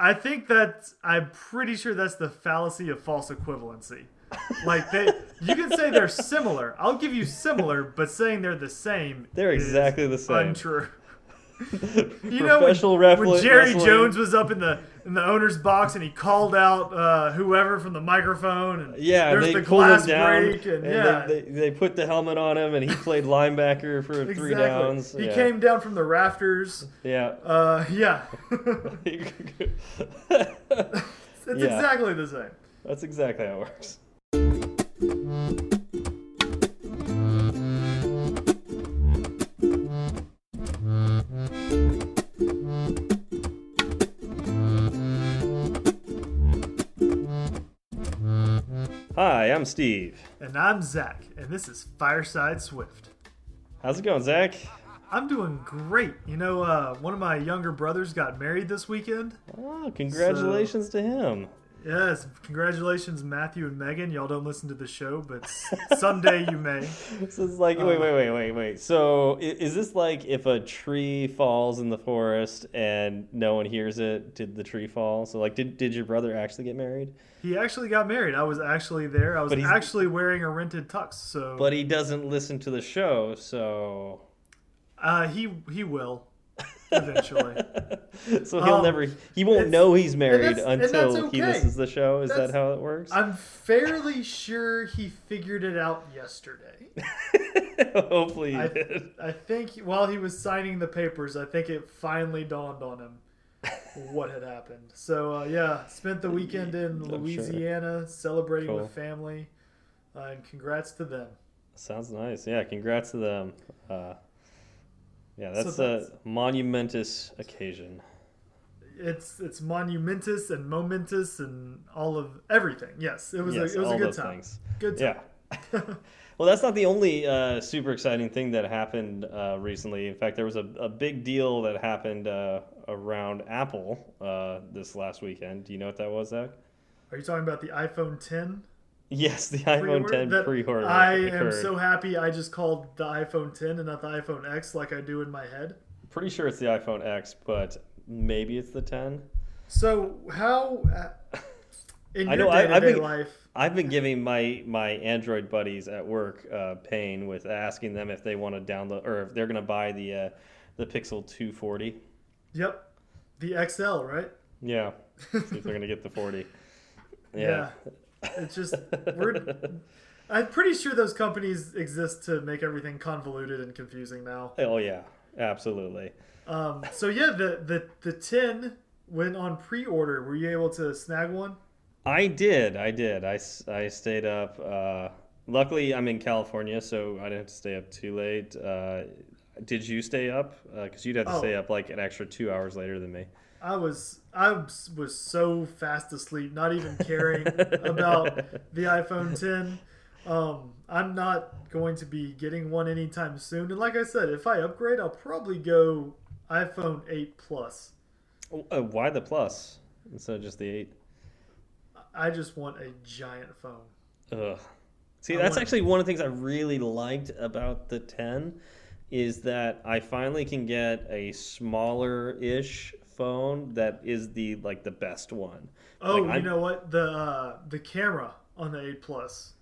I think that I'm pretty sure that's the fallacy of false equivalency. Like they, you can say they're similar. I'll give you similar, but saying they're the same. They're is exactly the same. Untrue. You know when, when Jerry wrestling- Jones was up in the in the owner's box and he called out uh, whoever from the microphone and Yeah, there's they the glass him down, break and, and yeah, they, they, they put the helmet on him, and he played linebacker for three downs. He yeah. came down from the rafters. Yeah. Uh, yeah, it's Yeah. exactly the same. That's exactly how it works. Hi, I'm Steve. And I'm Zach, and this is Fireside Swift. How's it going, Zach? I'm doing great. You know, uh, one of my younger brothers got married this weekend. Oh, congratulations to him. Yes, congratulations, Matthew and Megan. Y'all don't listen to the show, but someday you may. This is like, wait, wait, wait, wait, wait. So, is this like if a tree falls in the forest and no one hears it? Did the tree fall? So, like, did did your brother actually get married? He actually got married. I was actually there. I was actually wearing a rented tux. So, But he doesn't listen to the show, so uh, he he will eventually. so he'll Um, never he won't know he's married until he okay. listens to the show. Is That's- that how it works? I'm fairly sure he figured it out yesterday. Hopefully, he I. I think while he was signing the papers, I think it finally dawned on him what had happened. So uh, yeah, spent the weekend in sure. Louisiana celebrating Cool. with family, uh, and congrats to them. Sounds nice. Yeah, congrats to them. Uh, yeah, that's that's- a monumentous occasion. It's it's monumentous and momentous and all of everything. Yes, it was yes, a, it was a good time. things. Good time. Yeah. well, that's not the only uh, super exciting thing that happened uh, recently. In fact, there was a, a big deal that happened uh, around Apple uh, this last weekend. Do you know what that was, Zach? Are you talking about the iPhone 10? Yes, the iPhone pre-order? 10 pre-order. I am so happy I just called the iPhone 10 and not the iPhone X like I do in my head. Pretty sure it's the iPhone X, but maybe it's the 10. So how uh, in I your know, I- day-to-day I've been- life? I've been giving my my Android buddies at work uh, pain with asking them if they want to download or if they're going to buy the uh, the Pixel 240. Yep, the XL, right? Yeah, see if they're going to get the 40. Yeah. It's just we're. I'm pretty sure those companies exist to make everything convoluted and confusing now. Oh yeah, absolutely. Um, so yeah, the the the 10 went on pre-order. Were you able to snag one? I did, I did. I, I stayed up. Uh, luckily, I'm in California, so I didn't have to stay up too late. Uh, did you stay up? Because you'd have to Oh. stay up like an extra two hours later than me. I was I was so fast asleep, not even caring about the iPhone 10. Um, I'm not going to be getting one anytime soon. And like I said, if I upgrade, I'll probably go iPhone 8 Plus. Uh, why the plus instead of just the eight? I just want a giant phone. Ugh. See, I that's want- actually one of the things I really liked about the 10 is that I finally can get a smaller-ish phone that is the like the best one. Oh, Like, you I'm- know what? The uh, the camera on the 8 Plus.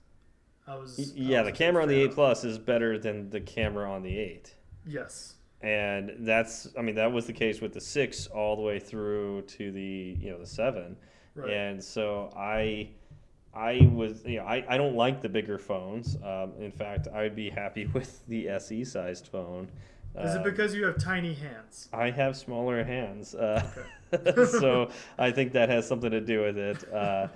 I was Y- I Yeah, was the camera on the 8. Plus is better than the camera on the 8. Yes. And that's I mean that was the case with the 6 all the way through to the, you know, the 7. Right. And so I I was you know I, I don't like the bigger phones. Um, in fact, I would be happy with the SE sized phone. Is it Um, because you have tiny hands? I have smaller hands, uh, so I think that has something to do with it. Uh,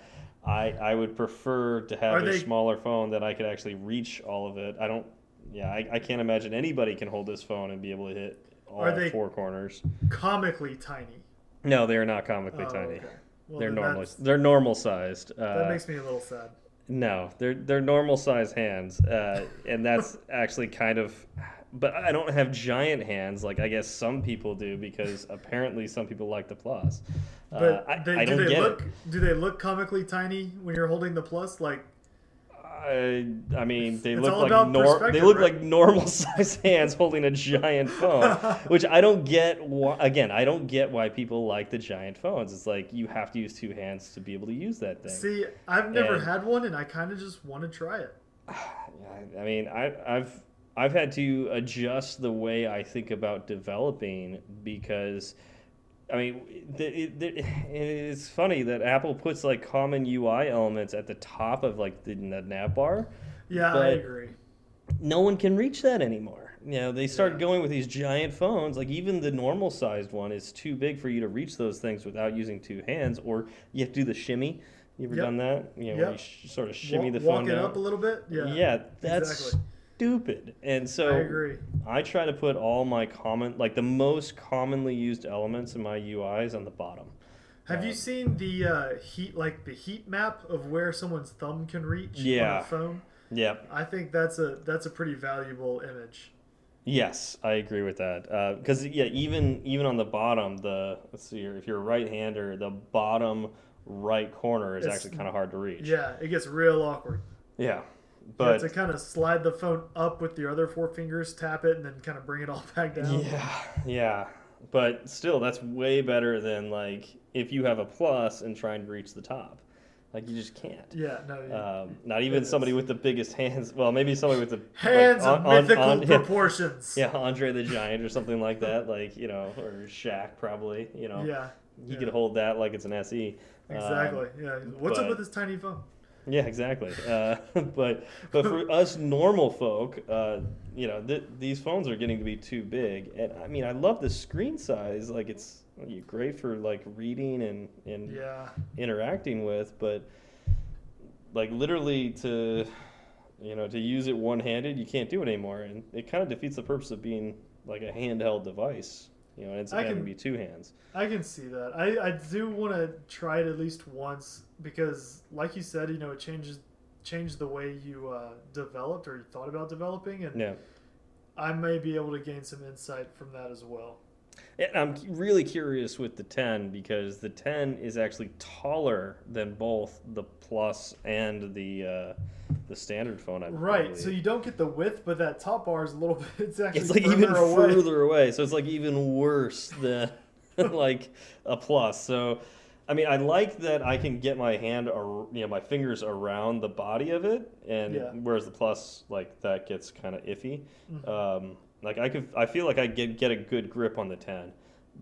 I I would prefer to have Are a they- smaller phone that I could actually reach all of it. I don't. Yeah, I, I can't imagine anybody can hold this phone and be able to hit all Are they- four corners. Comically tiny. No, they are not comically Oh, tiny. okay. Well, they're normal. They're normal sized. That Uh, makes me a little sad. no, they're they're normal size hands, uh, and that's actually kind of. But I don't have giant hands like I guess some people do because apparently some people like the plus. Uh, But I, they, I do don't they get look it. do they look comically tiny when you're holding the plus? Like I, I mean, they look like nor- they look right? like normal size hands holding a giant phone, which I don't get. Why, again, I don't get why people like the giant phones. It's like you have to use two hands to be able to use that thing. See, I've never And- had one, and I kind of just want to try it. I, I mean, I, I've I've had to adjust the way I think about developing because, I mean, the, it, it's funny that Apple puts like common UI elements at the top of like the, the nav bar. Yeah, I agree. No one can reach that anymore. You know, they start Yeah. going with these giant phones. Like even the normal sized one is too big for you to reach those things without using two hands, or you have to do the shimmy. You ever Yep. done that? You know, where you sh- sort of shimmy Wa- the walk phone it down. up a little bit. Yeah, Yeah, that's exactly. Stupid. And so I agree. I try to put all my common, like the most commonly used elements in my UIs on the bottom. Have you Um, seen the uh, heat, like the heat map of where someone's thumb can reach on Yeah. a phone? Yep. I think that's a that's a pretty valuable image. Yes, I agree with that. Because yeah, even even on the bottom, the let's see here, if you're a right-hander, the bottom right corner is It's- actually kind of hard to reach. Yeah, it gets real awkward. Yeah. But to kind of slide the phone up with your other four fingers, tap it, and then kind of bring it all back down. Yeah, yeah. But still, that's way better than like if you have a plus and trying to reach the top. Like you just can't. Yeah, no. you- Um, not even somebody with the biggest hands. Well, maybe somebody with the like, Hands on- of on- mythical on- yeah, proportions. yeah, Andre the Giant or something like that. Like you know, or Shaq probably. You know, Yeah, he yeah. could hold that like it's an SE. Um, exactly. yeah. What's up with this tiny phone? Yeah, exactly. Uh, but but for us normal folk, uh, you know, th- these phones are getting to be too big. And I mean, I love the screen size. Like it's great for like reading and and Yeah, interacting with, but like literally to you know to use it one handed, you can't do it anymore, and it kind of defeats the purpose of being like a handheld device. You know, it's I to can- be two hands. I can see that. I, I do want to try it at least once because, like you said, you know, it changes changed the way you uh, developed or you thought about developing, and Yeah. I may be able to gain some insight from that as well. And I'm really curious with the 10 because the 10 is actually taller than both the Plus and the uh, the standard phone. I Right. believe. So you don't get the width, but that top bar is a little bit. It's actually it's like even away. further away. So it's like even worse than like a Plus. So I mean, I like that I can get my hand or you know my fingers around the body of it, and Yeah. whereas the Plus like that gets kind of iffy. Mhm. Um, like I could, I feel like I get get a good grip on the ten,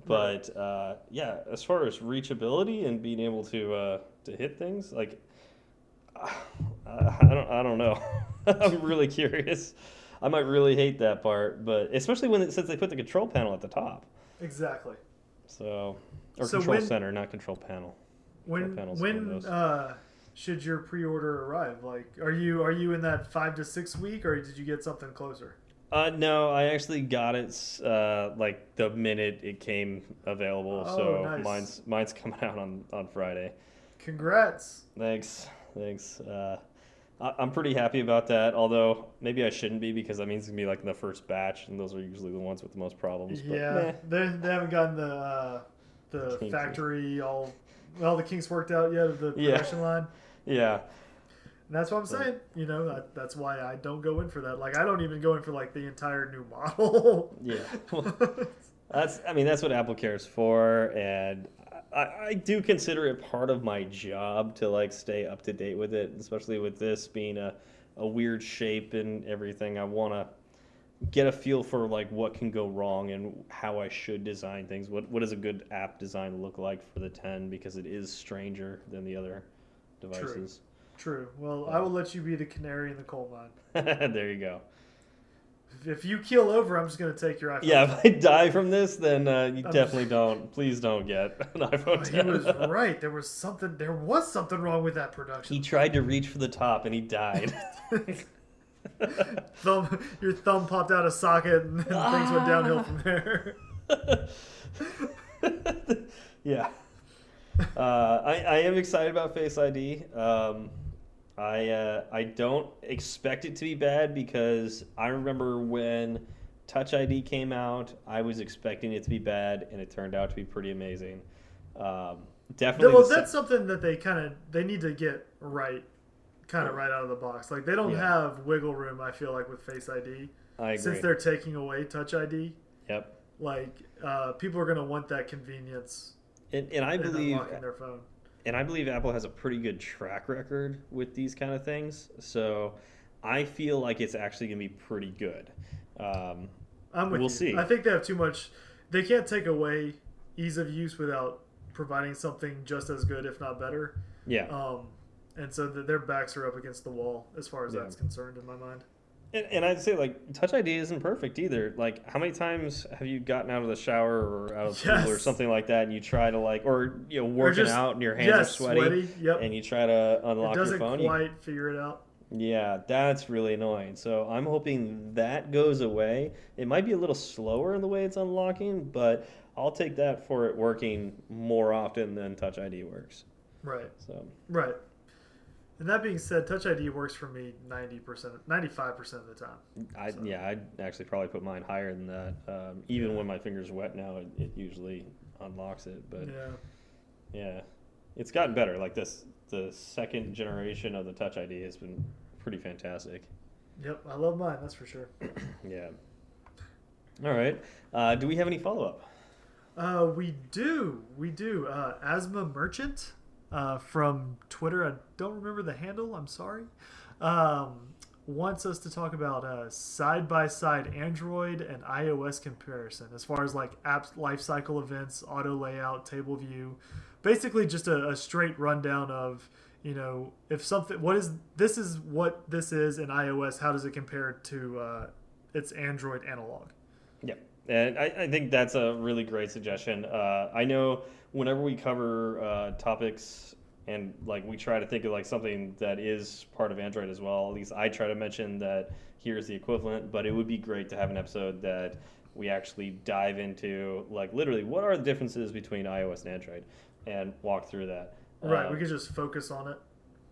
but uh, yeah, as far as reachability and being able to uh, to hit things, like uh, I don't, I don't know. I'm really curious. I might really hate that part, but especially when it, since they put the control panel at the top, Exactly. so or So control when- center, not control panel. When panels when uh, should your pre-order arrive? Like, are you are you in that five to six week, or did you get something closer? Uh, no, I actually got it uh, like the minute it came available. Oh, so nice. mine's mine's coming out on on Friday. Congrats. Thanks, thanks. Uh, I, I'm pretty happy about that. Although maybe I shouldn't be because that means it's gonna be like in the first batch, and those are usually the ones with the most problems. But, yeah, they, they haven't gotten the uh, the factory all all the kinks worked out yet of the Yeah. production line. yeah, And that's what I'm saying. You know, that, that's why I don't go in for that. Like, I don't even go in for like the entire new model. yeah. Well, that's I mean that's what Apple cares for, and I, I do consider it part of my job to like stay up to date with it, especially with this being a, a weird shape and everything. I want to get a feel for like what can go wrong and how I should design things. What what does a good app design look like for the 10 because it is stranger than the other devices. True. True. Well, I will let you be the canary in the coal mine. there you go. If you keel over, I'm just gonna take your iPhone. Yeah, if I die from this, then uh, you I'm- definitely don't. Please don't get an iPhone 10. He was right. There was something. There was something wrong with that production. He tried to reach for the top and he died. thumb, your thumb popped out of socket, and, things went downhill Ah. from there. yeah. Uh, I, I am excited about Face ID. Um, I uh, I don't expect it to be bad because I remember when Touch ID came out, I was expecting it to be bad, and it turned out to be pretty amazing. Um, definitely. well, the se- that's something that they kind of they need to get right kind of right out of the box. Like they don't Yeah. have wiggle room. I feel like with Face ID I agree. since they're taking away Touch ID. Yep. Like uh, people are gonna want that convenience And, and I believe their phone. and I believe Apple has a pretty good track record with these kind of things. So I feel like it's actually going to be pretty good. Um, I'm with We'll you. see. I think they have too much. They can't take away ease of use without providing something just as good, if not better. yeah. Um, and so th their backs are up against the wall as far as Yeah. that's concerned in my mind. And, and I'd say like Touch ID isn't perfect either. Like, how many times have you gotten out of the shower or out of the pool or something like that, and you try to like, or you know, working just- out and your hands yes, are sweaty, Yep. and you try to unlock it your doesn't phone? you- quite figure it out. yeah, that's really annoying. So I'm hoping that goes away. It might be a little slower in the way it's unlocking, but I'll take that for it working more often than Touch ID works. Right. So Right. And that being said, Touch ID works for me 90%, 95% of the time. I So- yeah, I'd actually probably put mine higher than that. Um, even when my fingers wet now, it, it usually unlocks it. But yeah. yeah, it's gotten better. Like this, the second generation of the Touch ID has been pretty fantastic. Yep. I love mine. That's for sure. Yeah. All right. Uh, do we have any follow up? Uh, we do. We do. Uh, Asthma Merchant uh, from Twitter. I don't remember the handle. I'm sorry. Um, wants us to talk about side by side Android and iOS comparison as far as like app lifecycle events, auto layout, table view. Basically, just a, a straight rundown of you know if something what is this is what this is in iOS. How does it compare to uh, its Android analog? Yeah, and I, I think that's a really great suggestion. Uh, I know whenever we cover uh, topics and like we try to think of like something that is part of Android as well. At least I try to mention that here's the equivalent, but it would be great to have an episode that we actually dive into like literally what are the differences between iOS and Android and walk through that. Right. Uh, we could just focus on it.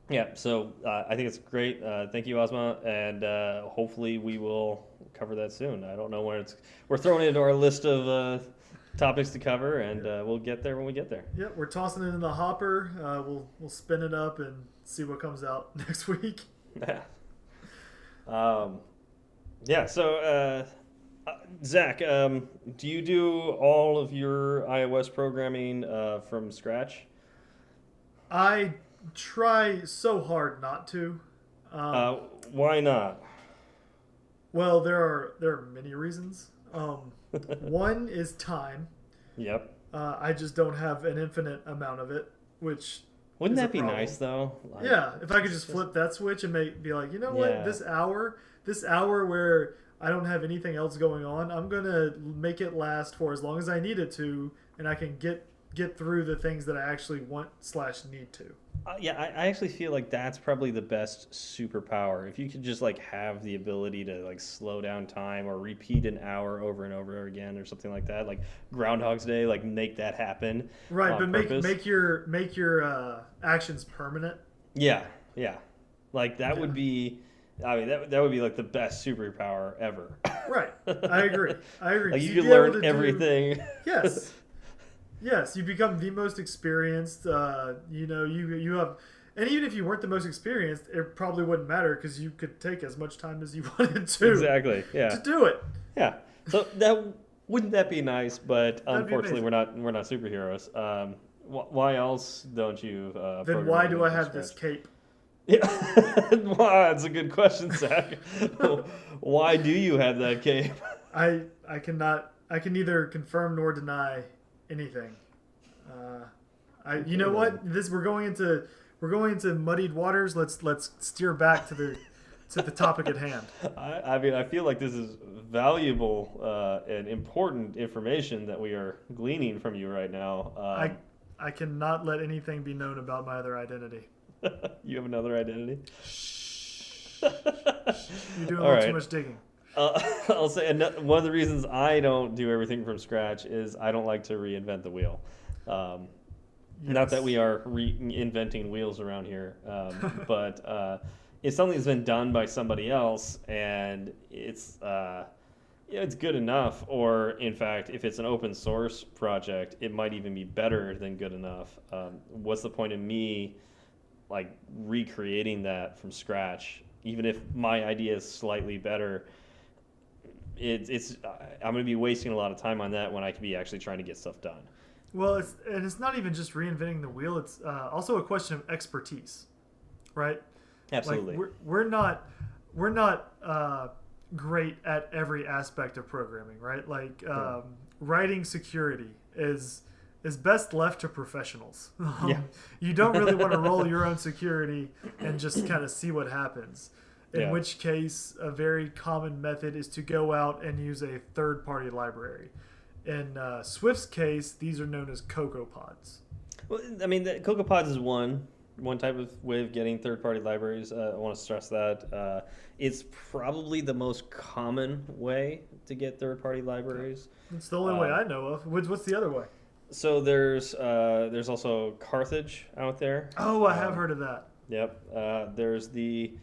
yeah, so uh, I think it's great. Uh, thank you, Ozma, and uh, hopefully we will cover that soon. I don't know when it's. We're throwing it into our list of uh, topics to cover, and uh, we'll get there when we get there. Yep, we're tossing it in the hopper. Uh, we'll we'll spin it up and see what comes out next week. Yeah. um, yeah. So, uh, uh, Zach, um, do you do all of your iOS programming uh, from scratch? I try so hard not to. Um, Uh, why not? well, there are there are many reasons. Um, one is time. Yep. Uh, I just don't have an infinite amount of it, which Wouldn't that be problem. nice though? Like, yeah, if I could just flip that switch and make be like, you know what, Yeah. this hour, this hour where I don't have anything else going on, I'm gonna make it last for as long as I need it to, and I can get get through the things that I actually want slash need to. Uh, yeah, I, I actually feel like that's probably the best superpower. If you could just like have the ability to like slow down time or repeat an hour over and over again or something like that, like Groundhog's Day, like make that happen. Right, but make purpose. make your make your uh, actions permanent. Yeah, yeah, like that Yeah. would be. I mean, that that would be like the best superpower ever. Right, I agree. I agree. like you could learn to do- everything. yes, yes, you become the most experienced. Uh, you know, you you have, and even if you weren't the most experienced, it probably wouldn't matter because you could take as much time as you wanted to exactly. Yeah. to do it. Yeah. So that wouldn't that be nice? But That'd unfortunately, we're not we're not superheroes. Um, wh- why else don't you? Uh, Then why do I have this cape? Yeah, wow, that's a good question, Zach. why do you have that cape? I I cannot I can neither confirm nor deny anything. Uh, I you know what this we're going into we're going into muddied waters. Let's let's steer back to the to the topic at hand. I, I mean, I feel like this is valuable uh, and important information that we are gleaning from you right now. I Um, I cannot let anything be known about my other identity. you have another identity. You're doing a little right. too much digging. Uh, I'll say one of the reasons I don't do everything from scratch is I don't like to reinvent the wheel. Um, Not that we are reinventing wheels around here, um, but uh, it's something that's been done by somebody else, and it's uh, yeah, it's good enough. Or in fact, if it's an open source project, it might even be better than good enough. Um, what's the point of me like recreating that from scratch, even if my idea is slightly better. It, it's I'm going to be wasting a lot of time on that when I could be actually trying to get stuff done. Well, it's and it's not even just reinventing the wheel. It's uh, also a question of expertise, right? Absolutely. Like we're, we're not we're not uh, great at every aspect of programming, right? Like um, writing security is is best left to professionals. Yeah. you don't really want to roll your own security and just kind of see what happens. In Yeah. which case, a very common method is to go out and use a third party library. In uh, Swift's case, these are known as Cocoa Pods. Well, I mean, the CocoaPods is one one type of way of getting third-party libraries. Uh, I want to stress that uh, it's probably the most common way to get third-party libraries. It's the only way Um, I know of. What's, what's the other way? So there's uh, there's also Carthage out there. Oh, I have Um, heard of that. Yep. Uh, there's the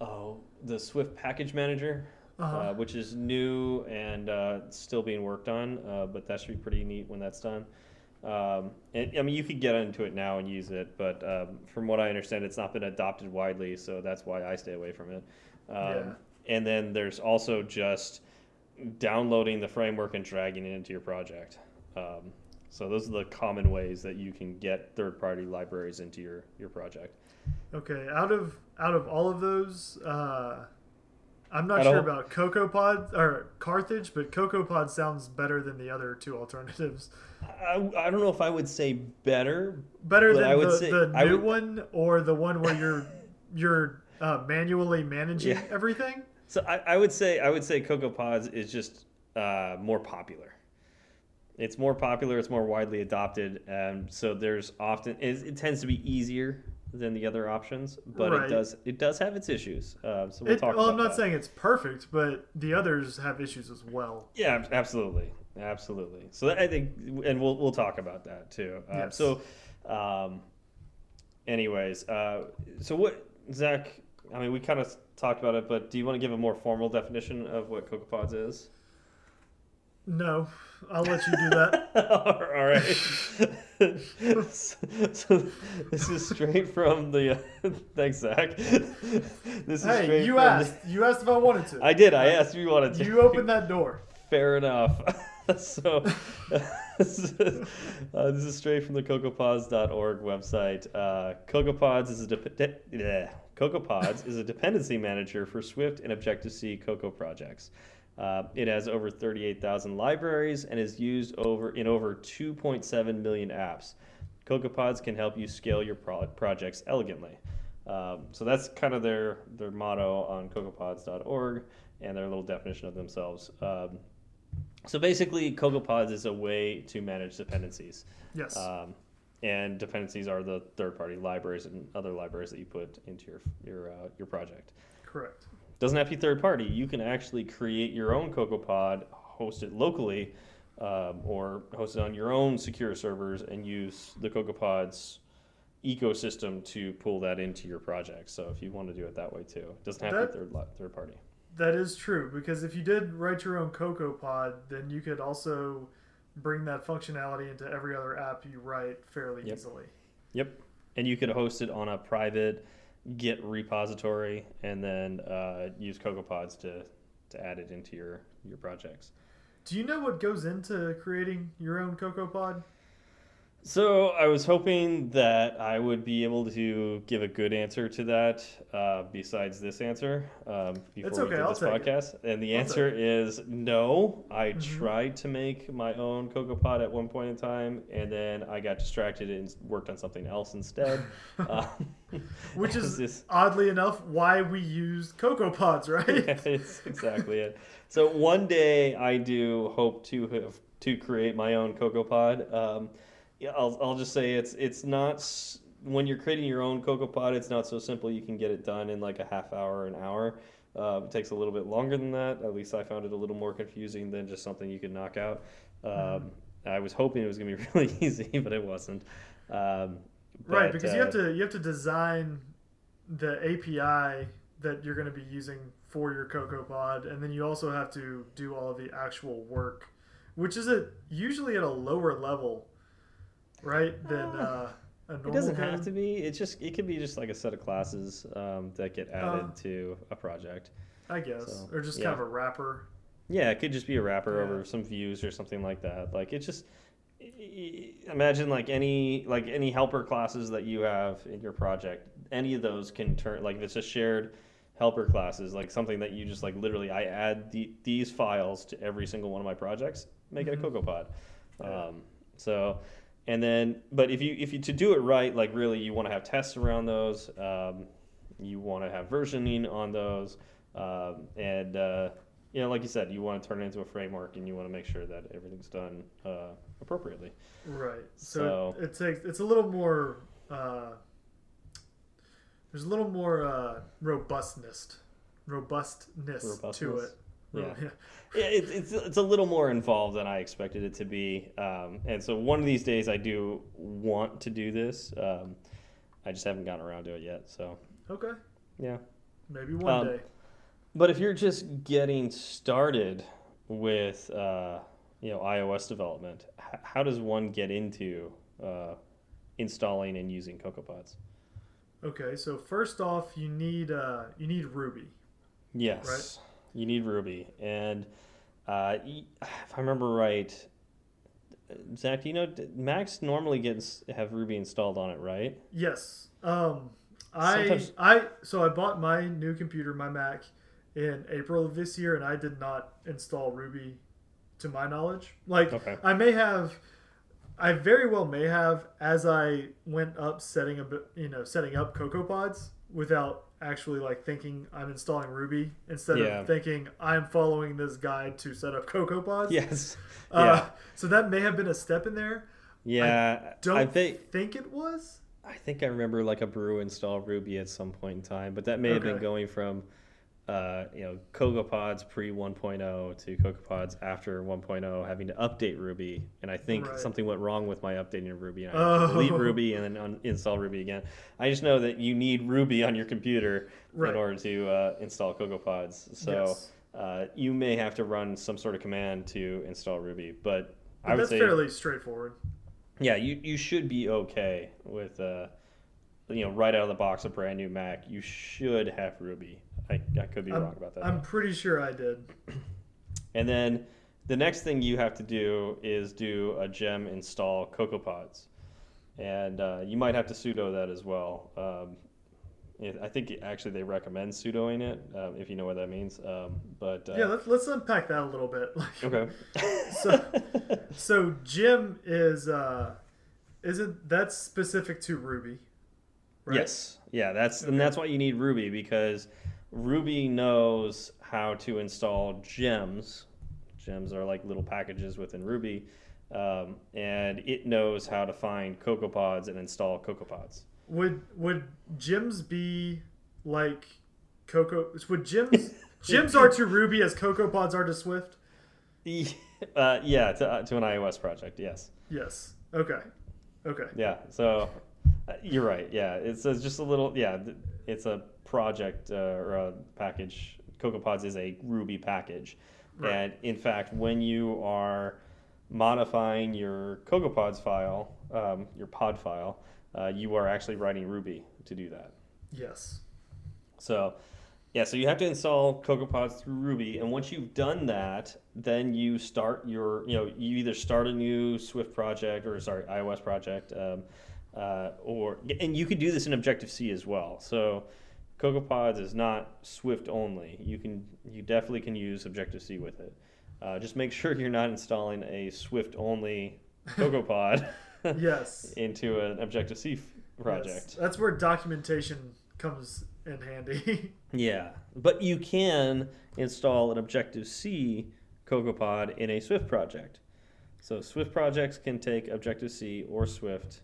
oh the Swift Package Manager, Uh-huh. uh, which is new and uh, still being worked on, uh, but that should be pretty neat when that's done. Um, and, I mean, you could get into it now and use it, but um, from what I understand, it's not been adopted widely, so that's why I stay away from it. Um, Yeah. And then there's also just downloading the framework and dragging it into your project. Um, so those are the common ways that you can get third-party libraries into your, your project. Okay, out of out of all of those, uh, I'm not Out sure of- about Cocoa Pod or Carthage, but Cocoa Pod sounds better than the other two alternatives. I, I don't know if I would say better. Better than I would the, say- the I new would- one or the one where you're you're uh, manually managing Yeah. everything. So I, I would say I would say Cocoa Pods is just uh, more popular. It's more popular. It's more widely adopted, and so there's often it, it tends to be easier than the other options, but Right. it does it does have its issues. Uh, so we'll It, talk. well, I'm not that. saying it's perfect, but the others have issues as well. Yeah, absolutely, absolutely. So I think, and we'll we'll talk about that too. Uh, Yes. So, um, anyways, uh, so what Zach? I mean, we kind of talked about it, but do you want to give a more formal definition of what CocoaPods is? No, I'll let you do that. All right. So, so this is straight from the. Uh, thanks, Zach. This is hey, you asked. You asked if I wanted to. I did. I asked if you wanted to. you opened that door. Fair enough. so, this is, uh, this is straight from the CocoaPods.org website. Uh, CocoaPods is a dep- de- bleh. CocoaPods is a dependency manager for Swift and Objective C Cocoa projects. Uh, it has over 38,000 libraries and is used over in over 2.7 million apps. CocoaPods can help you scale your pro- projects elegantly. Um, so that's kind of their their motto on CocoaPods.org and their little definition of themselves. Um, so basically, CocoaPods is a way to manage dependencies. Yes. Um, and dependencies are the third-party libraries and other libraries that you put into your your uh, your project. Correct. Doesn't have to be third-party. You can actually create your own CocoaPod, host it locally, um, or host it on your own secure servers, and use the CocoaPods ecosystem to pull that into your project. So if you want to do it that way too, it doesn't have That- to be third third party. That is true because if you did write your own Cocoa Pod, then you could also bring that functionality into every other app you write fairly Yep. easily. Yep. And you could host it on a private Git repository and then uh, use CocoaPods to, to add it into your, your projects. Do you know what goes into creating your own Cocoa Pod? So I was hoping that I would be able to give a good answer to that uh, besides this answer um, before It's we did I'll this take it. podcast. And the I'll answer is no. I Mhm. tried to make my own CocoaPod at one point in time, and then I got distracted and worked on something else instead. um, Which is this- oddly enough why we use Cocoa Pods, right? yeah, it's exactly it. So one day I do hope to have to create my own CocoaPod. Um, yeah, I'll, I'll just say it's it's not when you're creating your own cocoa CocoaPod. It's not so simple. You can get it done in like a half hour, an hour. Uh, it takes a little bit longer than that. At least I found it a little more confusing than just something you could knock out. Um, I was hoping it was going to be really easy, but it wasn't. Um, right, but, because you uh, have to you have to design the API that you're going to be using for your Cocoa Pod, and then you also have to do all of the actual work, which is a usually at a lower level, right? Than uh, a normal It doesn't code? have to be. It just it could be just like a set of classes um, that get added Uh, to a project. I guess, So, or just yeah. kind of a wrapper. Yeah, it could just be a wrapper Yeah. over some views or something like that. Like it just imagine like any like any helper classes that you have in your project. Any of those can turn like if it's a shared helper classes, like something that you just like literally I add the, these files to every single one of my projects, make it a cocoa pod Yeah. Um, so and then but if you if you to do it right, like really you want to have tests around those. Um, you want to have versioning on those, um, and uh, you know, like you said, you want to turn it into a framework, and you want to make sure that everything's done uh, appropriately. Right. So- So, it, it takes it's a little more. Uh, there's a little more uh, robustness, robustness, to it. Yeah. Yeah, it's, it's it's a little more involved than I expected it to be, um, and so one of these days I do want to do this. Um, I just haven't gotten around to it yet. So Okay. yeah. Maybe one Um, day. But if you're just getting started with uh, you know iOS development, h- how does one get into uh, installing and using CocoaPods? Okay. So first off, you need uh, you need Ruby. Yes, you need Ruby, and uh, if I remember right, Zach, do you know Macs normally gets have Ruby installed on it, right? Yes. Um, I Sometimes- I so I bought my new computer, my Mac, in April of this year, and I did not install Ruby, to my knowledge. Like Okay. I may have, I very well may have as I went up setting a you know, setting up CocoaPods without actually like thinking I'm installing Ruby instead Yeah. of thinking I'm following this guide to set up CocoaPods. Yes. Uh, yeah. So that may have been a step in there. Yeah. Don't I think think it was. I think I remember like a brew install Ruby at some point in time, but that may have been going from, uh, you know, CocoaPods pre 1.0 to CocoaPods after 1.0, having to update Ruby. And I think Right. something went wrong with my updating of Ruby, and I had to delete Oh. Ruby and then un- install Ruby again. I just know that you need Ruby on your computer Right. in order to uh, install CocoaPods. So Yes. uh, you may have to run some sort of command to install Ruby, but. But I would that's say fairly straightforward. yeah, you, you should be okay with uh, you know right out of the box a brand new Mac. You should have Ruby. I, I could be I'm, wrong about that. I'm pretty sure I did. And then the next thing you have to do is do a gem install CocoaPods, and uh, you might have to sudo that as well. Um, I think actually they recommend sudoing it um, if you know what that means. Um, but uh, yeah, let's, let's unpack that a little bit. okay. So- so gem is uh, isn't that's specific to Ruby, right? Yes. Yeah, that's Okay. and that's why you need Ruby because Ruby knows how to install gems. Gems are like little packages within Ruby, um, and it knows how to find CocoaPods and install CocoaPods. Would would gems be like Cocoa? Would gems gems are to Ruby as Cocoa Pods are to Swift? Uh, yeah, to, uh, to an iOS project, yes. Yes. Okay. Okay. Yeah, so uh, you're right. Yeah, it's uh, just a little. Yeah, th- it's a project uh, or a package. CocoaPods is a Ruby package, Right. and in fact, when you are modifying your CocoaPods file, um, your pod file, uh, you are actually writing Ruby to do that. Yes. So, yeah, so you have to install CocoaPods through Ruby, and once you've done that, then you start your, you know, you either start a new Swift project or sorry, iOS project, um, uh, or and you could do this in Objective C as well. So, CocoaPods is not Swift only. You can, you definitely can use Objective C with it. Uh, just make sure you're not installing a Swift only CocoaPod Yes. into an Objective C f- Yes. project. That's where documentation comes in handy. Yeah, but you can install an Objective C CocoaPod in a Swift project. So Swift projects can take Objective C or Swift,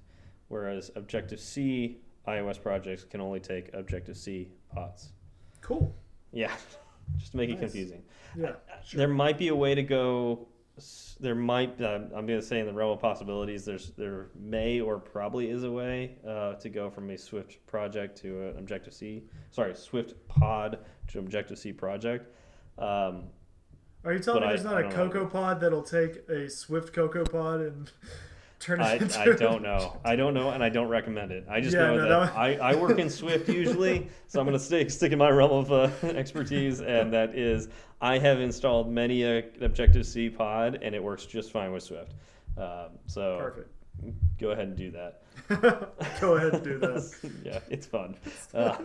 whereas Objective C iOS projects can only take Objective C pods. cool. Yeah, just to make it confusing. Yeah. Sure. There might be a way to go. There might. Uh, I'm going to say in the realm of possibilities. There's there may or probably is a way uh, to go from a Swift project to an Objective C. Sorry, Swift pod to Objective C project. Um, Are you telling me I- there's not I a. Cocoa Pod that'll take a Swift Cocoa Pod and turn it I, into? I don't know. I don't know, and I don't recommend it. I just Yeah, know no, that that- I, I work in Swift usually, so I'm going to stick stick in my realm of uh, expertise, and that is I have installed many a Objective C pod, and it works just fine with Swift. Um, so Perfect. go ahead and do that. Go ahead and do that. yeah, it's fun. Uh,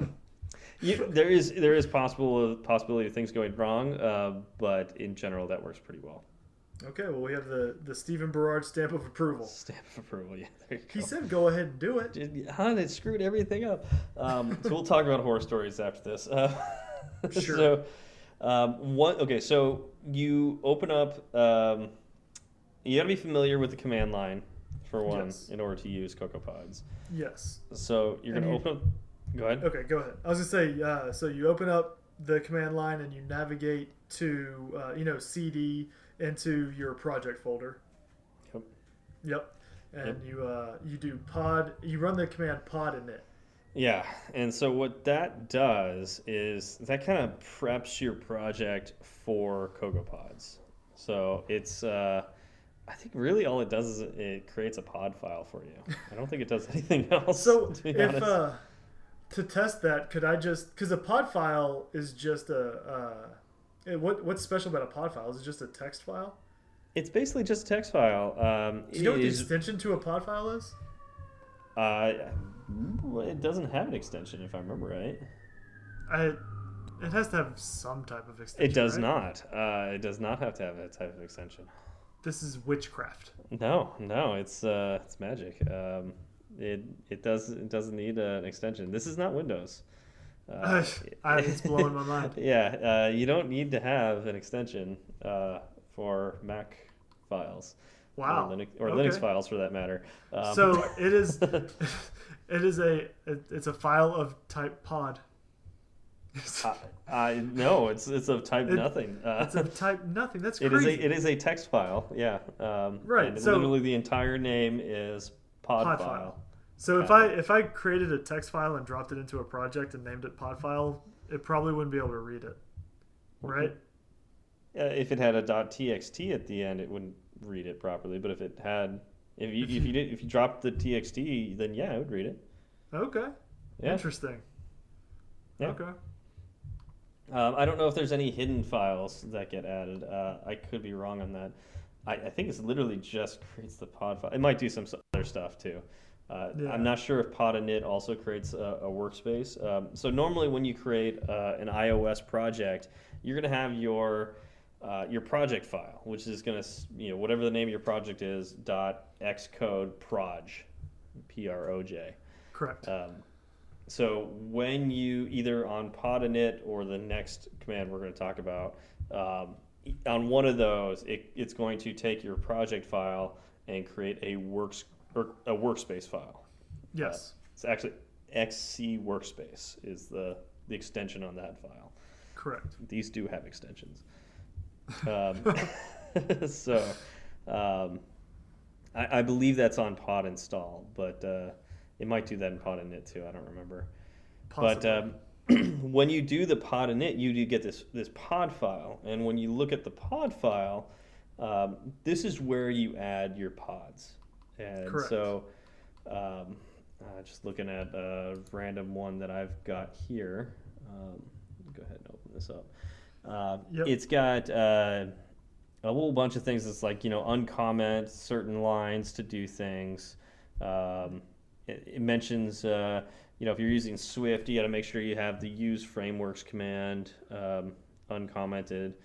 you, there is there is possible possibility of things going wrong, uh, but in general that works pretty well. Okay, well we have the the Stephen Berard stamp of approval. Stamp of approval. Yeah, He said go ahead and do it. Just- Huh, it screwed everything up. Um, so we'll talk about horror stories after this. Uh, Sure. So, um, what? Okay, so you open up. Um, you got to be familiar with the command line for one Yes. in order to use CocoaPods. Yes. So you're gonna you- open up. Go ahead. Okay, go ahead. I was gonna say, uh, so you open up the command line and you navigate to, uh, you know, CD into your project folder. Yep. Yep. And Yep. you uh, you do pod. You run the command pod init. Yeah, and so what that does is that kind of preps your project for CocoaPods. So it's, uh, I think really all it does is it creates a pod file for you. I don't think it does anything else. So to if uh, to test that, could I just because a pod file is just a eh, what what's special about a pod file? Is it just a text file? it's basically just a text file. Um, Do you know what the is- extension to a pod file is? uh, it doesn't have an extension, if I remember right. I it has to have some type of extension. It does right? not. Uh, it does not have to have a type of extension. This is witchcraft. No, no, it's uh, it's magic. Um, it it does it doesn't need an extension. This is not Windows. Uh, I, it's blowing my mind. yeah, uh, you don't need to have an extension uh, for Mac files. Wow. Or Linux, or Okay. Linux files for that matter. Um, So it is it is a it's a file of type pod. I, I no, it's it's of type It- nothing. Uh, It's of type nothing. That's it is a it is a text file. Yeah. Um, Right, And so- literally the entire name is pod, Pod file. file. So if I if I created a text file and dropped it into a project and named it pod file, it probably wouldn't be able to read it. Right? Uh, if it had a .txt at the end, it wouldn't read it properly. But if it had, if you if you did if you dropped the txt, then yeah, it would read it. Okay. Yeah. Interesting. Yeah. Okay. Um, I don't know if there's any hidden files that get added. Uh, I could be wrong on that. I, I think it's literally just creates the pod file. It might do some other stuff too. Uh, Yeah. I'm not sure if pod init also creates a, a workspace. Um, so normally when you create uh, an iOS project, you're going to have your uh, your project file, which is going to you know whatever the name of your project is dot xcode proj, p r o j. Correct. Um, so when you either on pod init or the next command we're going to talk about, um, on one of those, it, it's going to take your project file and create a works or a workspace file. yes. It's actually XC workspace is the the extension on that file. Correct. These do have extensions. Um, so um, I, I believe that's on pod install, but uh, it might do that in pod init too. I don't remember. Possibly. But um, when you do the pod init, you do get this this pod file, and when you look at the pod file, um, this is where you add your pods. And Correct. so, um, uh, just looking at a random one that I've got here. Um, go ahead and open this up. Uh, Yep. It's got uh, a whole bunch of things. It's like you know, uncomment certain lines to do things. Um, it, it mentions uh, you know if you're using Swift, you got to make sure you have the use frameworks command um, uncommented,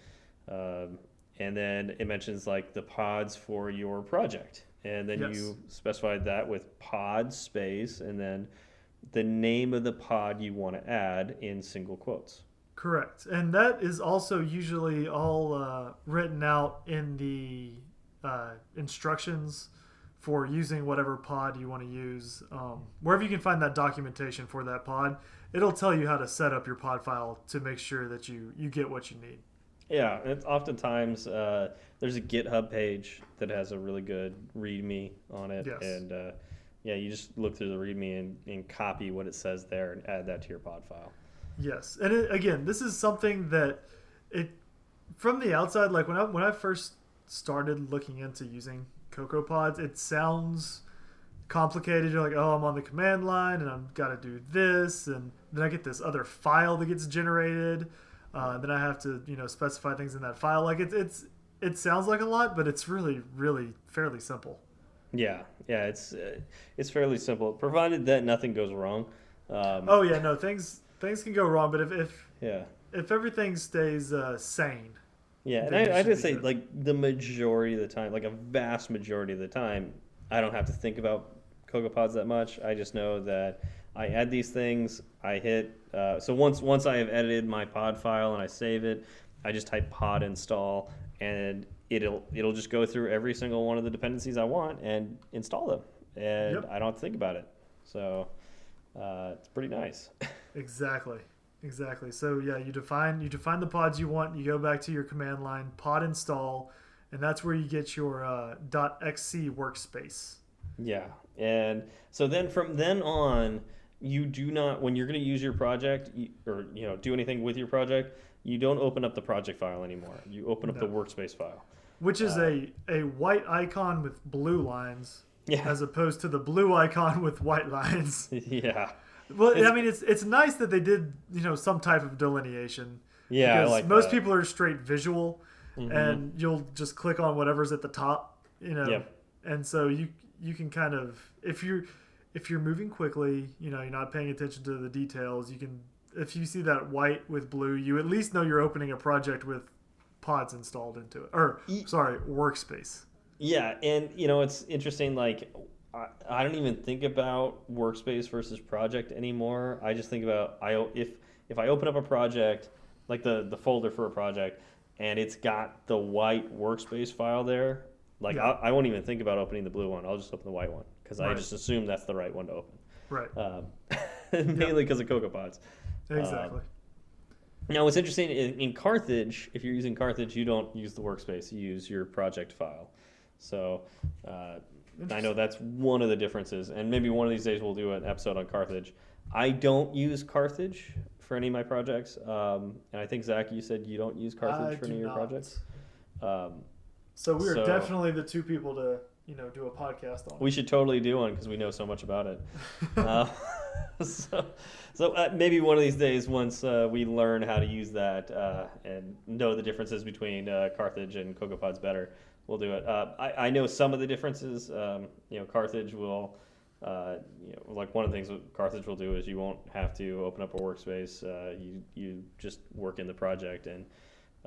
um, and then it mentions like the pods for your project, and then Yes. you specified that with pod space, and then the name of the pod you want to add in single quotes. Correct. And that is also usually all uh, written out in the uh, instructions for using whatever pod you want to use. Um, wherever you can find that documentation for that pod, it'll tell you how to set up your pod file to make sure that you, you get what you need. Yeah, it's oftentimes uh, there's a GitHub page that has a really good README on it, Yes. and uh, yeah, you just look through the README and, and copy what it says there and add that to your pod file. Yes, and it, again, this is something that it from the outside, like when I when I first started looking into using CocoaPods, it sounds complicated. You're like, oh, I'm on the command line and I've got to do this, and then I get this other file that gets generated. Uh, then I have to, you know, specify things in that file. Like it's it's it sounds like a lot, but it's really really fairly simple. Yeah, yeah, it's uh, it's fairly simple, provided that nothing goes wrong. Um, Oh yeah, no things things can go wrong, but if if, yeah, if everything stays uh, sane, yeah, and I, I just say good. like the majority of the time, like a vast majority of the time, I don't have to think about CocoaPods that much. I just know that I add these things, I hit. Uh, so once once I have edited my pod file and I save it, I just type pod install, and it'll it'll just go through every single one of the dependencies I want and install them, and Yep. I don't have to think about it. So uh, it's pretty nice. Exactly. Exactly. So yeah, you define you define the pods you want. You go back to your command line, pod install, and that's where you get your uh, .xcworkspace. Yeah, and so then from then on, you do not when you're going to use your project or you know do anything with your project, you don't open up the project file anymore. You open up the workspace file. Which is Uh, a, a white icon with blue lines, Yeah, as opposed to the blue icon with white lines. yeah, Well, It's- I mean, it's it's nice that they did you know some type of delineation. yeah. Because like most that. people are straight visual, Mhm. and you'll just click on whatever's at the top, you know. Yep. And so you you can kind of if you're if you're moving quickly, you know, you're not paying attention to the details. You can if you see that white with blue, you at least know you're opening a project with pods installed into it, or sorry, workspace. Yeah, and you know it's interesting. Like, I, I don't even think about workspace versus project anymore. I just think about I if if I open up a project, like the the folder for a project, and it's got the white workspace file there. Like Yeah. I, I won't even think about opening the blue one. I'll just open the white one because I just assume that's the right one to open. Right. Um, mainly because of Cocoa Pods. Exactly. Now, what's interesting in, in Carthage, if you're using Carthage, you don't use the workspace; you use your project file. So, uh, I know that's one of the differences, and maybe one of these days we'll do an episode on Carthage. I don't use Carthage for any of my projects, um, and I think Zach, you said you don't use Carthage I for any of your not. projects. Um, So we are So- definitely the two people to you know do a podcast on. we should totally do one because we know so much about it. uh, so, so uh, maybe one of these days, once uh, we learn how to use that uh, and know the differences between uh, Carthage and CocoaPods better, we'll do it. Uh, I, I know some of the differences. Um, you know, Carthage will, uh, you know, like one of the things that Carthage will do is you won't have to open up a workspace. Uh, you you just work in the project, and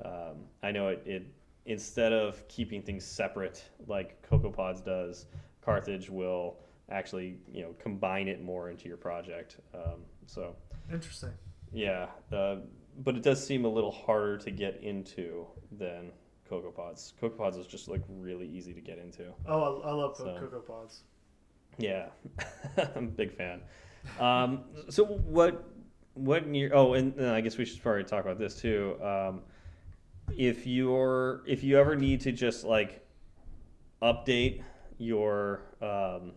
um, I know it, it instead of keeping things separate like CocoaPods does, Carthage will actually you know combine it more into your project. Um, so Interesting. yeah, uh, but it does seem a little harder to get into than CocoaPods. CocoaPods is just like really easy to get into. Oh, I, I love So- Cocoa Pods. Yeah, I'm a big fan. Um, so what what in your oh, and, and I guess we should probably talk about this too. Um, if you're if you ever need to just like update your um,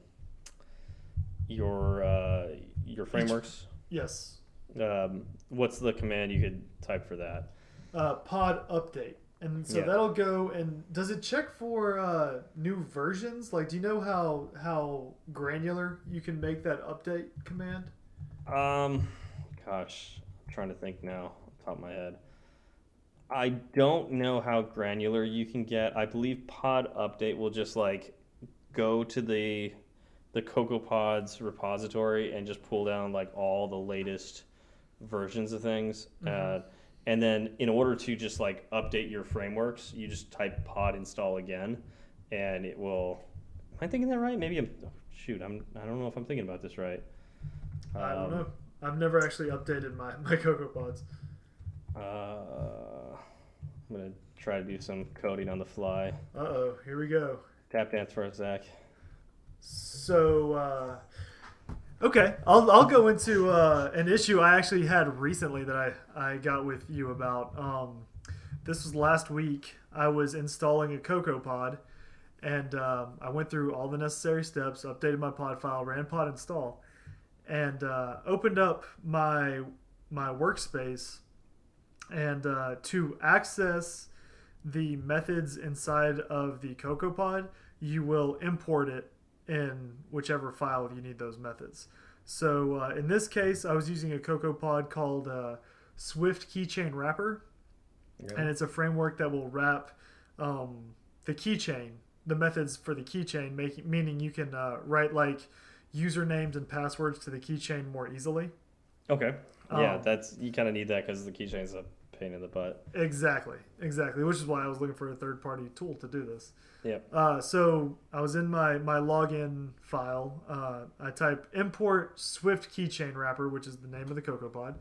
your uh, your frameworks, Yes. um, what's the command you could type for that? Uh, pod update. And so Yeah. that'll go and does it check for uh, new versions? Like, do you know how how granular you can make that update command? Um, gosh, I'm trying to think now, off the top of my head. I don't know how granular you can get. I believe Pod Update will just like go to the the CocoaPods repository and just pull down like all the latest versions of things. Mhm. Uh, and then in order to just like update your frameworks, you just type pod install again, and it will. Am I thinking that right? Maybe I'm. oh, shoot, I'm. I don't know if I'm thinking about this right. I don't Um, know. I've never actually updated my, my Cocoa Pods. Uh, I'm gonna try to do some coding on the fly. Uh oh, here we go. Tap dance for us, Zach. So, uh, okay, I'll, I'll go into uh, an issue I actually had recently that I, I got with you about. Um, this was last week. I was installing a Cocoa Pod, and um, I went through all the necessary steps, updated my pod file, ran pod install, and uh, opened up my my workspace. And uh, to access the methods inside of the CocoaPod, you will import it in whichever file you need those methods. So uh, in this case, I was using a CocoaPod called uh, Swift Keychain Wrapper, Yeah. and it's a framework that will wrap um, the keychain, the methods for the keychain, making meaning you can uh, write like usernames and passwords to the keychain more easily. Okay. Yeah, Um, that's you kind of need that because the keychain's a pain in the butt. Exactly, exactly. Which is why I was looking for a third-party tool to do this. Yep. Uh, so I was in my my login file. Uh, I type import Swift keychain wrapper, which is the name of the CocoaPod,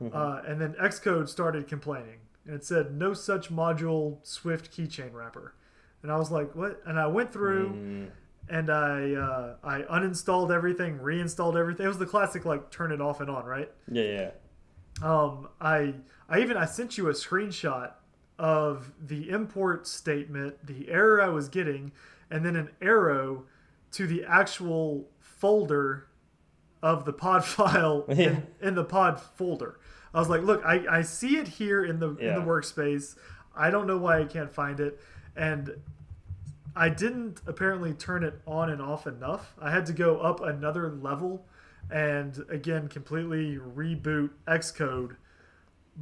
Mhm. uh, and then Xcode started complaining, and it said no such module Swift keychain wrapper, and I was like, what? And I went through Mm, and I uh, I uninstalled everything, reinstalled everything. It was the classic like turn it off and on, right? yeah, yeah. Um, I I even I sent you a screenshot of the import statement, the error I was getting, and then an arrow to the actual folder of the pod file Yeah. in, in the pod folder. I was like, look, I, I see it here in the in the workspace. I don't know why I can't find it, and I didn't apparently turn it on and off enough. I had to go up another level and again completely reboot Xcode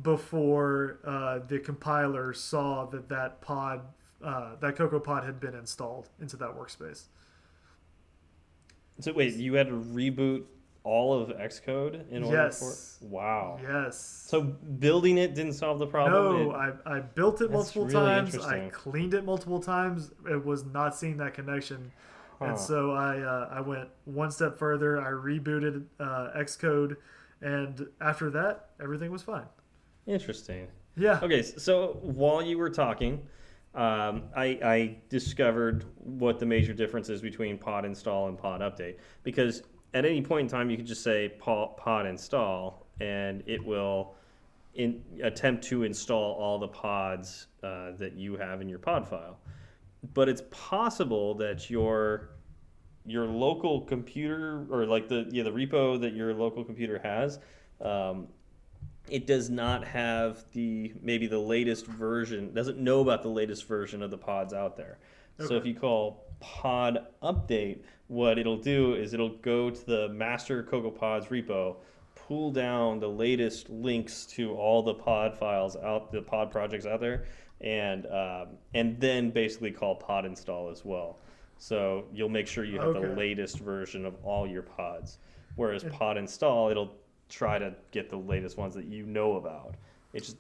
before uh, the compiler saw that that pod, uh, that CocoaPod had been installed into that workspace. So wait, you had to reboot all of Xcode in order Yes. for Wow. Yes. So building it didn't solve the problem. No, It- I, I built it multiple really times. I cleaned it multiple times. It was not seeing that connection. huh. And so I uh, I went one step further. I rebooted uh, Xcode, and after that, everything was fine. Interesting. Yeah. Okay, so while you were talking, um, I, I discovered what the major difference is between pod install and pod update. Because at any point in time, you could just say pod, pod install, and it will in, attempt to install all the pods uh, that you have in your pod file. But it's possible that your your local computer or like the yeah the repo that your local computer has um, it does not have the maybe the latest version doesn't know about the latest version of the pods out there so if you call pod update what it'll do is it'll go to the master CocoaPods repo pull down the latest links to all the pod files out the pod projects out there and um, and then basically call pod install as well. So you'll make sure you have the latest version of all your pods. Whereas pod install it'll try to get the latest ones that you know about. It just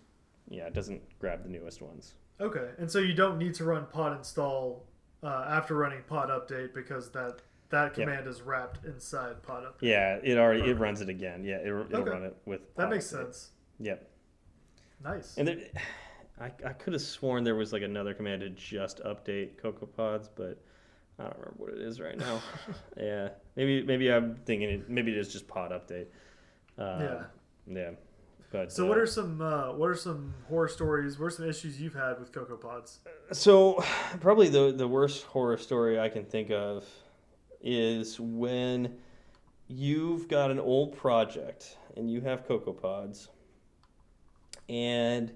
yeah it doesn't grab the newest ones. Okay. And so you don't need to run pod install uh, after running pod update because that that Yep. command is wrapped inside pod update. yeah it already it runs it again yeah it, it'll Okay. run it with That makes sense. yep Nice. and there, I, I could have sworn there was like another command to just update Cocoa Pods, but I don't remember what it is right now. yeah, maybe maybe I'm thinking it. Maybe it is just pod update. Um, Yeah. Yeah. But So uh, what are some uh, what are some horror stories? What are some issues you've had with Cocoa Pods? So, probably the the worst horror story I can think of is when you've got an old project and you have Cocoa Pods, and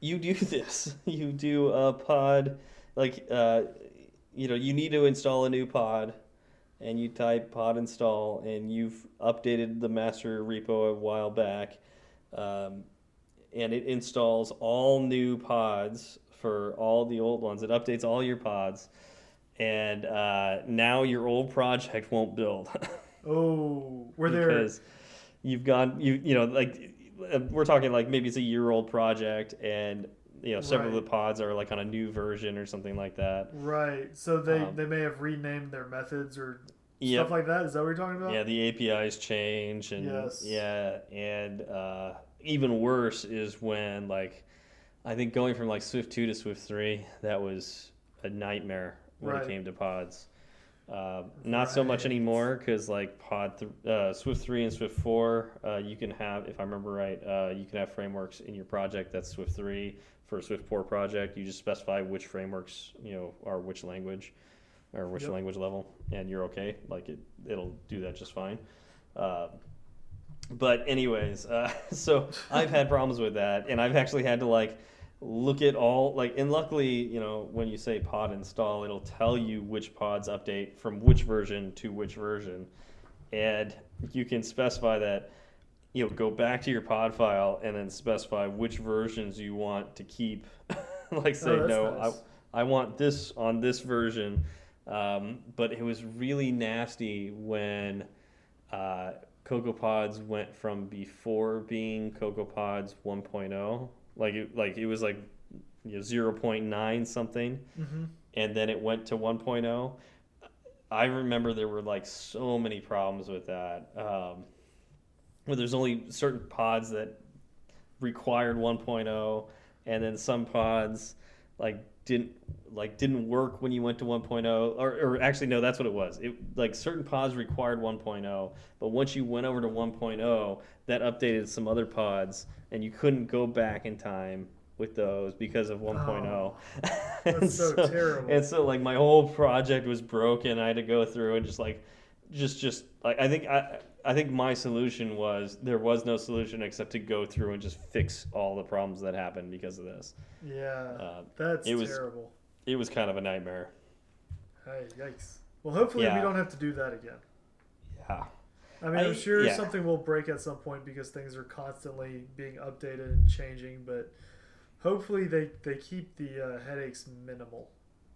you do this. You do a pod, like uh, you know, you need to install a new pod, and you type pod install, and you've updated the master repo a while back. Um, and it installs all new pods for all the old ones. It updates all your pods, and uh, now your old project won't build Oh, were there? because you've gone you you know like uh, we're talking like maybe it's a year old project and you know several of the pods are like on a new version or something like that. Right. So they Um, they may have renamed their methods or Yep. stuff like that. Is that what you're talking about? Yeah, the APIs change, and Yes. yeah, and uh, even worse is when like I think going from like Swift two to Swift three, that was a nightmare when Right. it came to pods. Uh, not so much anymore because like pod th- uh, Swift three and Swift four, uh, you can have, if I remember right, uh, you can have frameworks in your project that's Swift three. For a Swift four project, you just specify which frameworks you know are which language or which Yep. language level, and you're okay. Like it, it'll do that just fine. Uh, but anyways, uh, so I've had problems with that, and I've actually had to like look at all like and luckily you know when you say pod install it'll tell you which pods update from which version to which version. And you can specify that you know go back to your pod file and then specify which versions you want to keep. Like say Oh, no nice. I, I want this on this version. Um, but it was really nasty when uh, Cocoa Pods went from before being Cocoa Pods 1.0, like it, like it was like you know, 0.9 something, Mm-hmm. and then it went to 1.0. I remember there were like so many problems with that. Um, where there's only certain pods that required 1.0, and then some pods like didn't like didn't work when you went to 1.0 or, or actually no that's what it was it like certain pods required 1.0 but once you went over to 1.0 that updated some other pods and you couldn't go back in time with those because of 1.0 Oh, And that's so terrible. and so like my whole project was broken i had to go through and just like just just like i think i i think my solution was there was no solution except to go through and just fix all the problems that happened because of this Yeah, uh, that's it was- terrible. it was kind of a nightmare Hey, yikes. Well, hopefully Yeah. we don't have to do that again. yeah I mean, I- I'm sure yeah. something will break at some point because things are constantly being updated and changing, but hopefully they, they keep the uh, headaches minimal.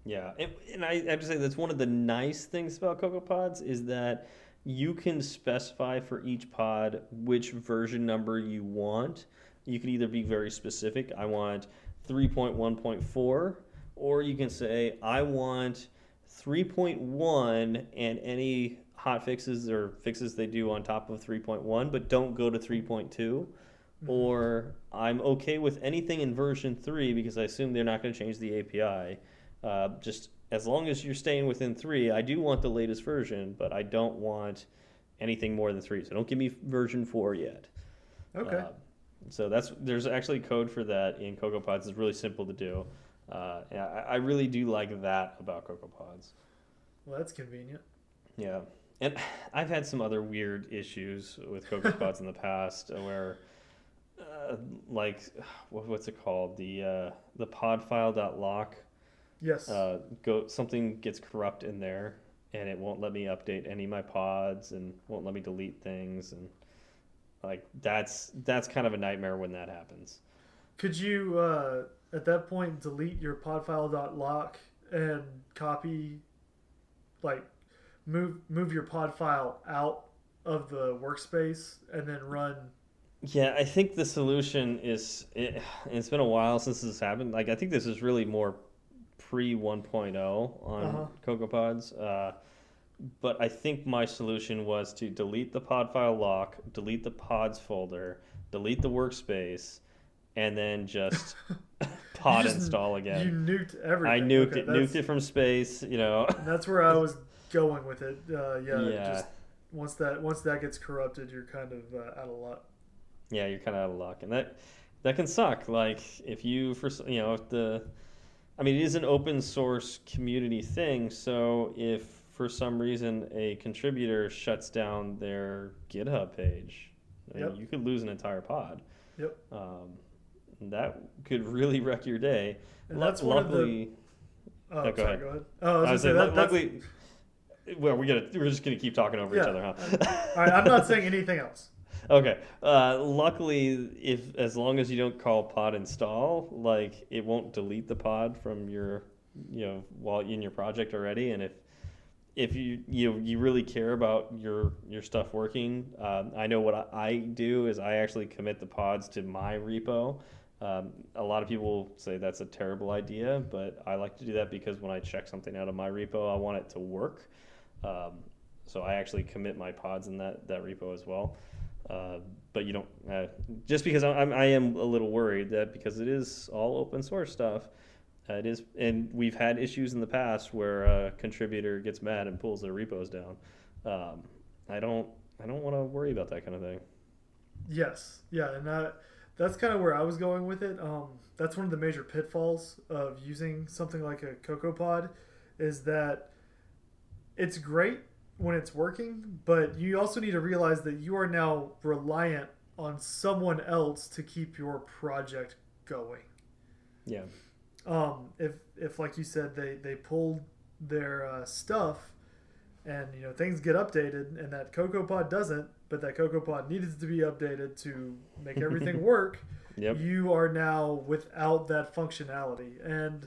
Yeah, and, and I have to say that's one of the nice things about Cocoa Pods is that you can specify for each pod which version number you want. You can either be very specific, I want 3.1.4, or you can say I want 3.1 and any hot fixes or fixes they do on top of 3.1, but don't go to 3.2 or I'm okay with anything in version 3 because I assume they're not going to change the API. Uh, just as long as you're staying within 3, I do want the latest version, but I don't want anything more than 3. So don't give me version 4 yet. Okay. Uh, so that's there's actually code for that in Cocoa Pods. It's really simple to do. Uh, I, I really do like that about Cocoa Pods. well, that's convenient. Yeah, and I've had some other weird issues with Cocoa Pods in the past uh, where, uh, like, what, what's it called? The uh, the pod file dot lock. Yes. Uh, go something gets corrupt in there, and it won't let me update any of my pods, and won't let me delete things, and like that's that's kind of a nightmare when that happens. Could you, uh, at that point, delete your pod podfile.lock and copy, like, move move your pod file out of the workspace and then run? Yeah, I think the solution is it, it's been a while since this happened. Like I think this is really more pre 1.0 on Uh-huh. CocoaPods. Uh, but I think my solution was to delete the pod file lock, delete the pods folder, delete the workspace, and then just pod just- install again. You nuked everything. I nuked Okay, it, nuked it from space. You know. That's where I was going with it. Uh, yeah, Yeah. Just once that once that gets corrupted, you're kind of uh, out of luck. yeah, you're kind of out of luck, and that that can suck. Like if you for you know if the, I mean it is an open source community thing. So if for some reason a contributor shuts down their GitHub page, I mean, Yep. you could lose an entire pod. Yep. Um, that could really wreck your day. And Lu- that's one of the- luckily, Oh, go sorry, ahead. go ahead. Oh, I was I gonna was say saying, that, luckily. Well, we gotta, we're just gonna keep talking over each other, huh? all right. I'm not saying anything else. Okay. Uh, luckily, if as long as you don't call pod install, like it won't delete the pod from your, you know, while in your project already. And if if you you you really care about your your stuff working, um, I know what I, I do is I actually commit the pods to my repo. Um, a lot of people say that's a terrible idea, but I like to do that because when I check something out of my repo, I want it to work. Um, so I actually commit my pods in that, that repo as well. Uh, but you don't uh, just because I'm, I am a little worried that because it is all open source stuff, uh, it is, and we've had issues in the past where a contributor gets mad and pulls their repos down. Um, I don't I don't want to worry about that kind of thing. Yes, yeah, and that that's kind of where I was going with it. Um, that's one of the major pitfalls of using something like a CocoaPod, is that it's great when it's working, but you also need to realize that you are now reliant on someone else to keep your project going. Yeah. Um, if if like you said they they pulled their uh, stuff, and you know things get updated, and that CocoaPod doesn't, but that CocoaPod needed to be updated to make everything work. Yep. You are now without that functionality, and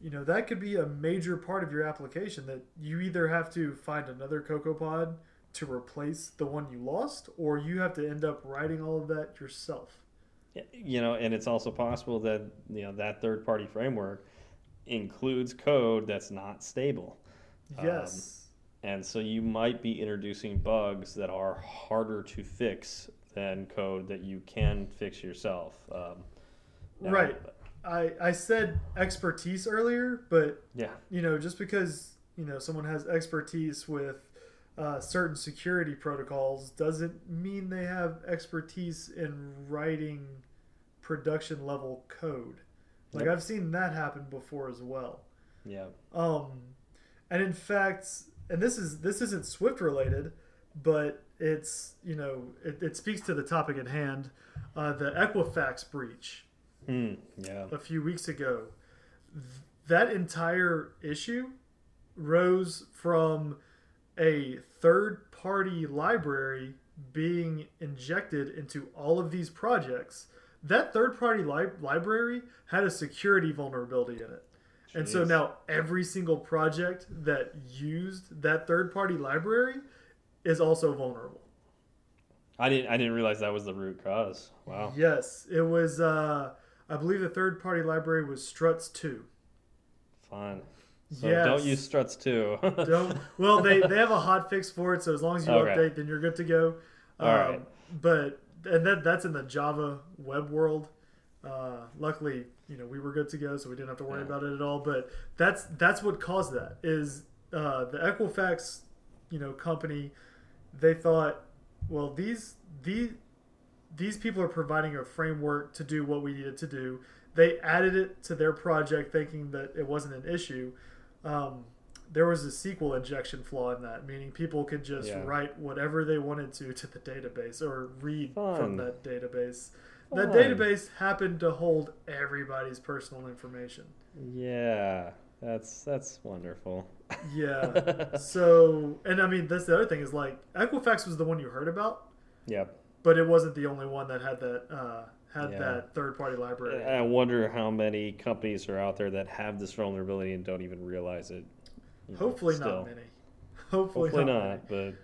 you know that could be a major part of your application that you either have to find another CocoaPod to replace the one you lost, or you have to end up writing all of that yourself. You know, and it's also possible that you know that third-party framework includes code that's not stable. Yes. Um, and so you might be introducing bugs that are harder to fix than code that you can fix yourself. Um, now, right. I, I said expertise earlier, but Yeah. you know, just because you know someone has expertise with uh, certain security protocols doesn't mean they have expertise in writing production level code. Like Yep. I've seen that happen before as well. Yeah. Um, and in fact, and this is this isn't Swift related, but it's you know it, it speaks to the topic at hand, uh, the Equifax breach Hmm. Yeah. a few weeks ago. Th- That entire issue rose from a third party library being injected into all of these projects. That third party li- library had a security vulnerability in it. And so now every single project that used that third party library is also vulnerable. I didn't. I didn't realize that was the root cause. Wow. Yes, it was uh I believe the third party library was Struts 2. Fine. So yes. don't use struts too. Don't. Well, they, they have a hot fix for it, so as long as you Okay. update, then you're good to go. All right. But and that that's in the Java web world. Uh, luckily, you know we were good to go, so we didn't have to worry Yeah. about it at all. But that's that's what caused that is uh, the Equifax, you know, company. They thought, well, these these these people are providing a framework to do what we needed to do. They added it to their project, thinking that it wasn't an issue. Um, there was a SQL injection flaw in that, meaning people could just Yeah. write whatever they wanted to to the database or read Fun. from that database. That database happened to hold everybody's personal information. yeah. That's that's wonderful. Yeah. so, and I mean, that's the other thing is like Equifax was the one you heard about, Yep. But it wasn't the only one that had that uh, had Yeah. that third party library. I wonder how many companies are out there that have this vulnerability and don't even realize it. you know, Hopefully still. not many. Hopefully, Hopefully not. not, but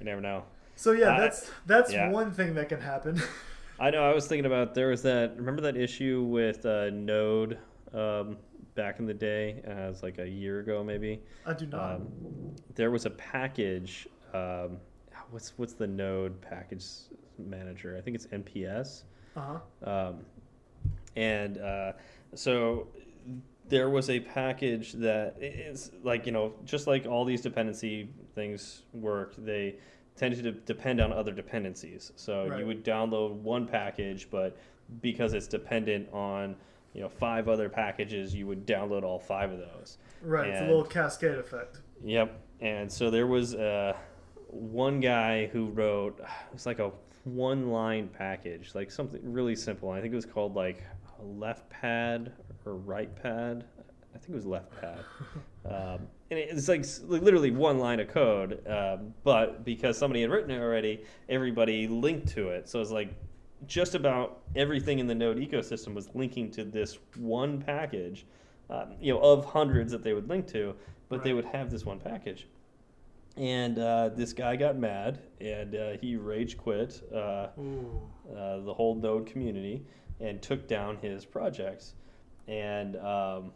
you never know. So yeah, I- that's that's yeah. one thing that can happen. I know. I was thinking about there was that. Remember that issue with uh, Node um, back in the day, as like a year ago, maybe. I do not. Um, there was a package. Um, what's what's the Node package manager? I think it's NPS. Uh huh. Um, and uh, so there was a package that is like you know just like all these dependency things work they tended to depend on other dependencies so Right. you would download one package but because it's dependent on you know five other packages you would download all five of those Right. It's a little cascade effect. Yep. And so there was uh, one guy who wrote it was like a one line package, like something really simple. I think it was called like a left pad or right pad. I think it was left pad. um, and it's like literally one line of code, um, but because somebody had written it already, everybody linked to it. So it's like just about everything in the Node ecosystem was linking to this one package, um, you know, of hundreds that they would link to, but they would have this one package. And uh, this guy got mad, and uh, he rage quit uh, uh, the whole Node community and took down his projects. And um,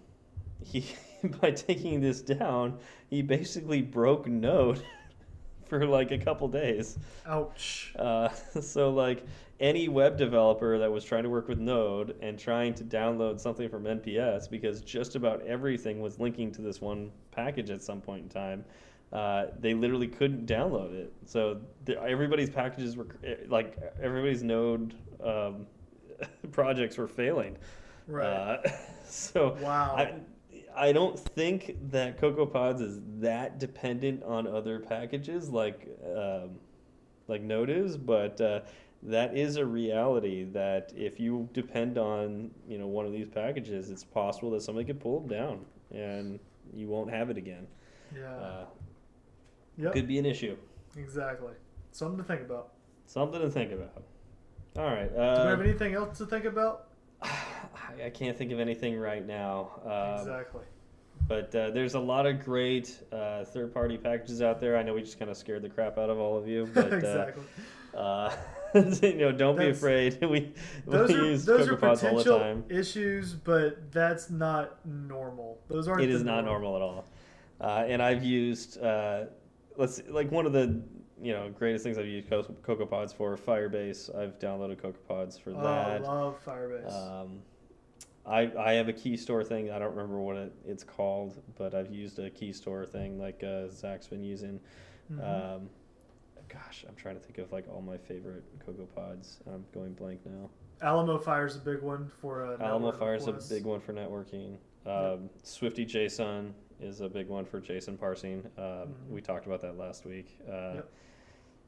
he, by taking this down, he basically broke Node for like a couple days. Ouch. Uh, so like any web developer that was trying to work with Node and trying to download something from NPS because just about everything was linking to this one package at some point in time, uh, they literally couldn't download it. So the, everybody's packages were eh, like everybody's Node um, projects were failing. Right. Uh, so wow. I, I don't think that CocoaPods is that dependent on other packages like um, like Node is, but uh, that is a reality that if you depend on you know one of these packages, it's possible that somebody could pull them down and you won't have it again. Yeah. Uh, yep. Could be an issue. Exactly. Something to think about. Something to think about. All right. Do we Uh, have anything else to think about? I I can't think of anything right now. Um, exactly. But uh, there's a lot of great uh, third-party packages out there. I know we just kind of scared the crap out of all of you, but exactly. uh, uh, you know, don't be afraid. we Those we are use those are CocoaPods all the potential time. issues, but that's not normal. Those aren't. It is not normal at all. Uh, and I've used uh, let's like one of the you know greatest things I've used Co- CocoaPods for Firebase. I've downloaded CocoaPods for Oh, that. I love Firebase. Um, I I have a key store thing. I don't remember what it, it's called, but I've used a key store thing like uh, Zach's been using. Mhm. Um, gosh, I'm trying to think of like all my favorite Cocoa Pods. I'm going blank now. Alamofire's a big one for uh, Alamo is a big one for networking. Um, SwiftyJSON is a big one for JSON parsing. Um, Mhm. We talked about that last week. Uh, Yep.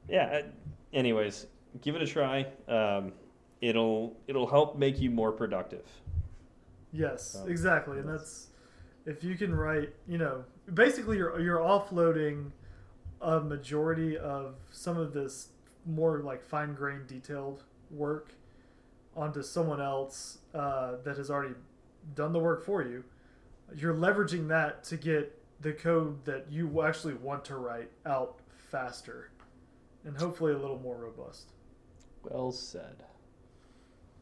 Yeah. uh, Anyways, give it a try. Um, it'll it'll help make you more productive. Yes, Um, exactly, and that's if you can write. You know, basically, you're you're offloading a majority of some of this more like fine grained, detailed work onto someone else uh, that has already done the work for you. You're leveraging that to get the code that you actually want to write out faster, and hopefully a little more robust. Well said.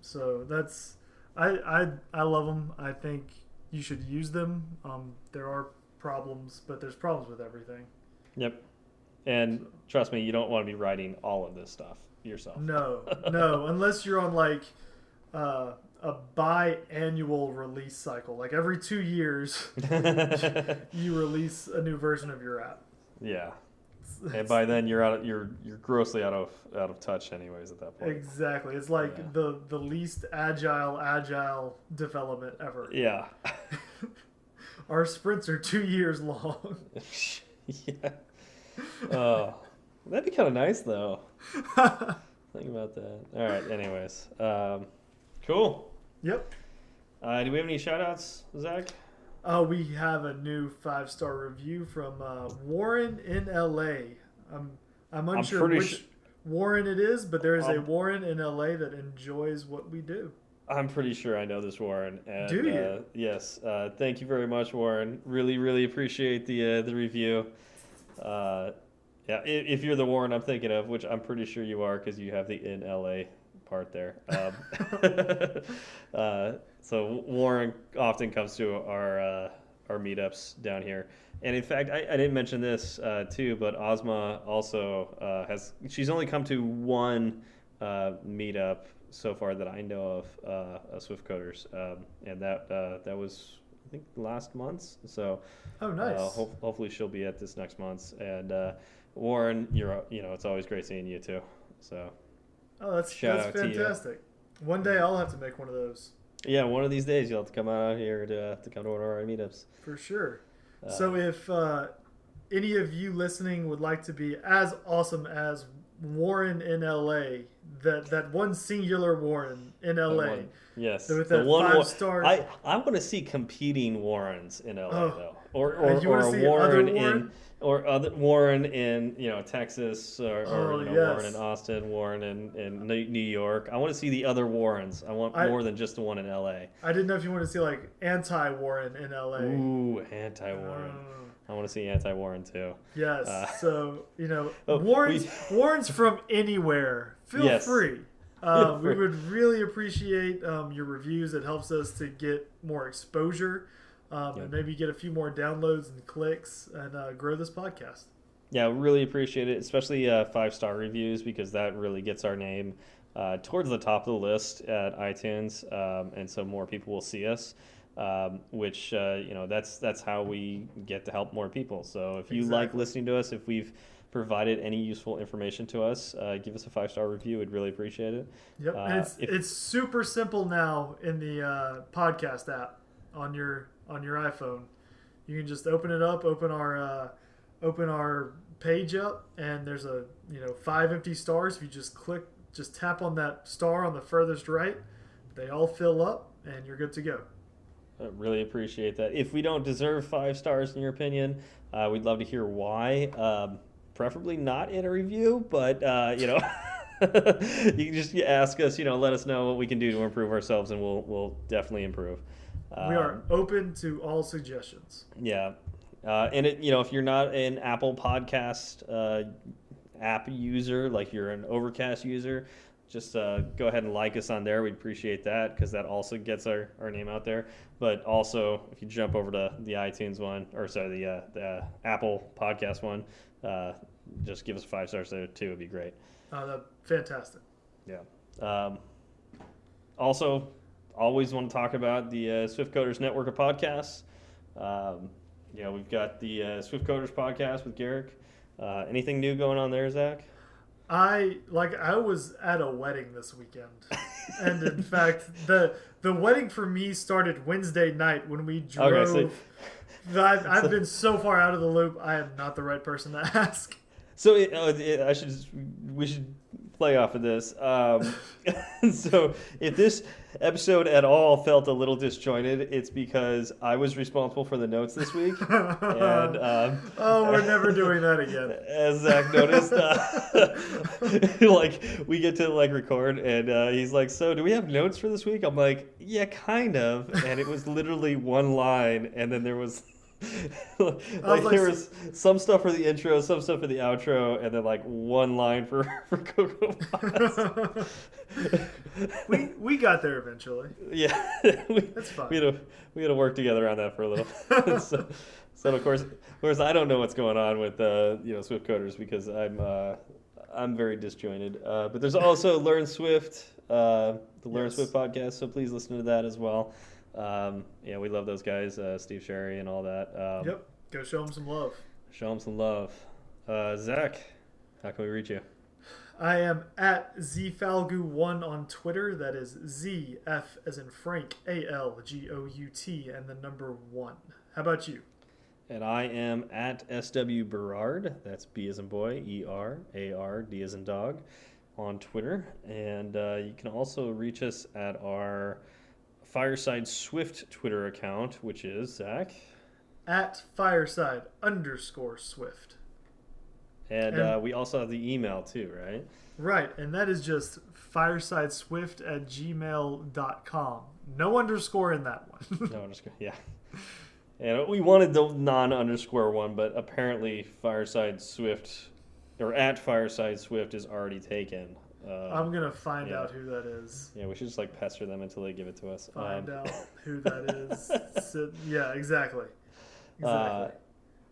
So that's I I I love them. I think you should use them. Um, there are problems, but there's problems with everything. Yep. And trust me, you don't want to be writing all of this stuff yourself. No, no, unless you're on like uh, a biannual release cycle, like every two years you release a new version of your app. yeah. And by then you're out of, you're you're grossly out of out of touch anyways at that point. exactly, it's like Yeah. the the least agile agile development ever. Yeah. Our sprints are two years long. yeah. Oh, that'd be kind of nice though. Think about that. All right. Anyways, um, cool. Yep. Uh, do we have any shout outs, Zach? Uh, we have a new five star review from uh, Warren in LA. I'm I'm I'm unsure which su- Warren it is, but there is a Um, Warren in LA that enjoys what we do. I'm pretty sure I know this Warren. And, Do you? Uh, yes. Uh, thank you very much, Warren. Really, really appreciate the uh, the review. Uh, yeah, if, if you're the Warren I'm thinking of, which I'm pretty sure you are, because you have the in LA part there. Um, uh, so Warren often comes to our uh, our meetups down here. And in fact, I, I didn't mention this uh, too, but Ozma also uh, has. She's only come to one uh, meetup so far that I know of, uh, of Swift Coders, um, and that uh, that was I think last month. So Oh, nice. uh, ho- hopefully she'll be at this next month. And uh, Warren, you're you know it's always great seeing you too. So oh, that's shout that's out to you. fantastic. One day I'll have to make one of those yeah, one of these days you'll have to come out here to to come to one of our meetups. for sure. Uh, so if uh, any of you listening would like to be as awesome as Warren in LA, that that one singular Warren in the LA, one- yes, with the that one five star. I I want to see competing Warrens in LA Oh. though, or Uh, or, or a other Warren in Warren? Or other Warren in you know Texas or, or Oh, you know, Warren in Austin, Warren in, in New York. I want to see the other Warrens. I want I- more than just the one in LA. I didn't know if you want to see like anti Warren in LA. Ooh, anti Warren. Oh, I want to see anti Warren too. yes. Uh, so you know, Oh, Warren's we- Warren's from anywhere. Feel Yes. free. Uh, we would really appreciate um, your reviews. It helps us to get more exposure um, Yep. and maybe get a few more downloads and clicks and uh, grow this podcast. Yeah, really appreciate it, especially uh, five star reviews because that really gets our name uh, towards the top of the list at iTunes, um, and so more people will see us. Um, which uh, you know that's that's how we get to help more people. So if you like listening to us, if we've provided any useful information to us, uh, give us a five star review. We'd really appreciate it. Yep, Uh, it's if- it's super simple now in the uh, podcast app on your on your iPhone. You can just open it up, open our uh, open our page up, and there's a you know five empty stars. If you just click just tap on that star on the furthest right. They all fill up, and you're good to go. I really appreciate that. If we don't deserve five stars, in your opinion, uh, we'd love to hear why. Um, preferably not in a review, but uh, you know, you can just ask us. You know, let us know what we can do to improve ourselves, and we'll we'll definitely improve. We are open to all suggestions. Yeah, uh, and it you know if you're not an Apple Podcast uh, app user, like you're an Overcast user, just uh, go ahead and like us on there. We'd appreciate that because that also gets our, our name out there. But also, if you jump over to the iTunes one, or sorry, the, uh, the Apple Podcast one, uh, just give us five stars there too. It'd be great. Uh, fantastic. Yeah. Um, also, always want to talk about the uh, Swift Coders Network of podcasts. Um, know, we've got the uh, Swift Coders podcast with Garrick. Uh, anything new going on there, Zach? I like I was at a wedding this weekend. and in fact, the the wedding for me started Wednesday night when we drove. Okay, so, I've, I've been so far out of the loop. I am not the right person to ask. So it, uh, it, I should we should play off of this. Um, so if this episode at all felt a little disjointed, it's because I was responsible for the notes this week. and um, oh, we're never doing that again. As Zach noticed, uh, like we get to like record, and uh, he's like, "So, do we have notes for this week?" I'm like, "Yeah, kind of." And it was literally one line, and then there was like, like, there was some stuff for the intro, some stuff for the outro, and then like one line for for Cocoa we we got there eventually. Yeah, we, that's fine. We had to we had to work together on that for a little. so, so of course, of course, I don't know what's going on with uh, you know Swift coders because I'm uh, I'm very disjointed. Uh, but there's also Learn Swift, uh, the Learn yes. Swift podcast. So please listen to that as well. Um, yeah, we love those guys, uh, Steve Sherry and all that. Um, yep, go show them some love. Show them some love. Uh, Zach, how can we reach you? I am at zfalgout1 on Twitter. That is Z F as in Frank A L G O U T and the number one. How about you? And I am at SW Berard. That's B as in boy, E R A R D as in dog on Twitter. And uh, you can also reach us at our Fireside Swift Twitter account, which is Zach at Fireside underscore Swift. And, and uh, we also have the email too, right? Right, and that is just firesideswift at gmail.com. No underscore in that one. no underscore, yeah. And we wanted the non underscore one, but apparently Fireside Swift or at Fireside Swift is already taken. Uh, I'm gonna find yeah. out who that is. Yeah, we should just like pester them until they give it to us. Find um, out who that is. so, yeah, exactly. Uh, exactly. Uh,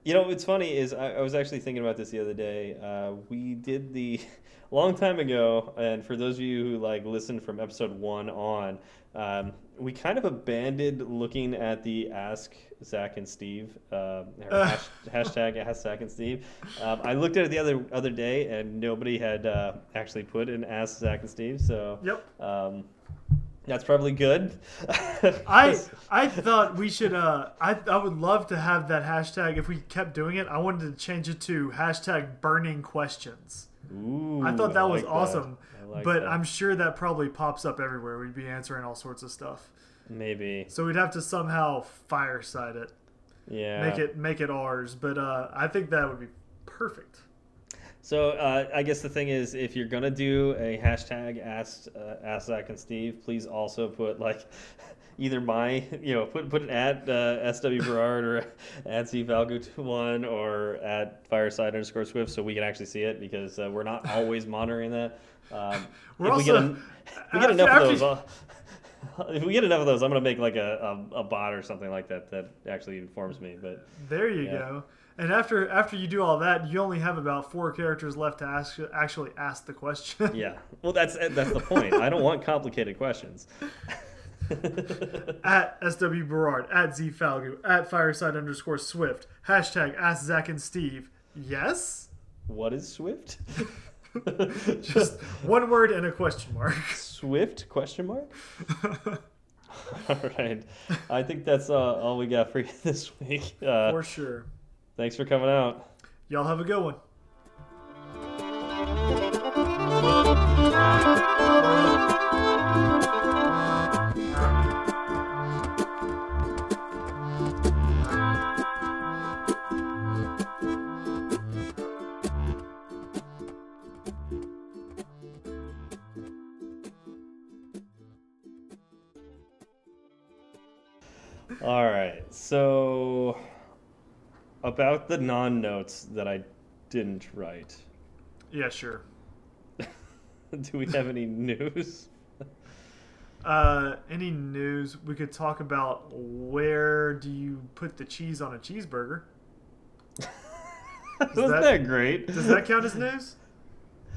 you know, what's funny is I, I, was actually thinking about this the other day. Uh, we did the long time ago, and for those of you who like listened from episode one on, um, we kind of abandoned looking at the Ask Zach and Steve uh, hash, hashtag Ask Zach and Steve. Um, I looked at it the other other day, and nobody had uh, actually put an Ask Zach and Steve. So yep. Um, that's probably good. I I thought we should. Uh, I I would love to have that hashtag if we kept doing it. I wanted to change it to hashtag burning questions. Ooh, I thought that I was awesome. That like but that. I'm sure that probably pops up everywhere. We'd be answering all sorts of stuff. Maybe. So we'd have to somehow fireside it. Yeah. Make it make it ours. But uh, I think that would be perfect. So uh, I guess the thing is, if you're gonna do a hashtag ask uh, ask Zach and Steve, please also put like either my you know put put an at uh, SW Berard or at Z one or at Fireside underscore Swift so we can actually see it because uh, we're not always monitoring that. Um, if, also, we get, if we get enough of those, I'll, if we get enough of those, I'm gonna make like a, a, a, bot or something like that that actually informs me. But there you yeah. go. And after after you do all that, you only have about four characters left to ask actually ask the question. yeah. Well, that's that's the point. I don't want complicated questions. at SW Berard, at Z Falgout, at Fireside underscore Swift, hashtag Ask Zach and Steve. Yes. What is Swift? Just one word and a question mark. Swift question mark. all right, I think that's uh, all we got for you this week. Uh, for sure. Thanks for coming out. Y'all have a good one. About the non-notes that I didn't write. Yeah, sure. Do we have any news? Uh, any news we could talk about? Where do you put the cheese on a cheeseburger? Wasn't that- that, great? Does that count as news?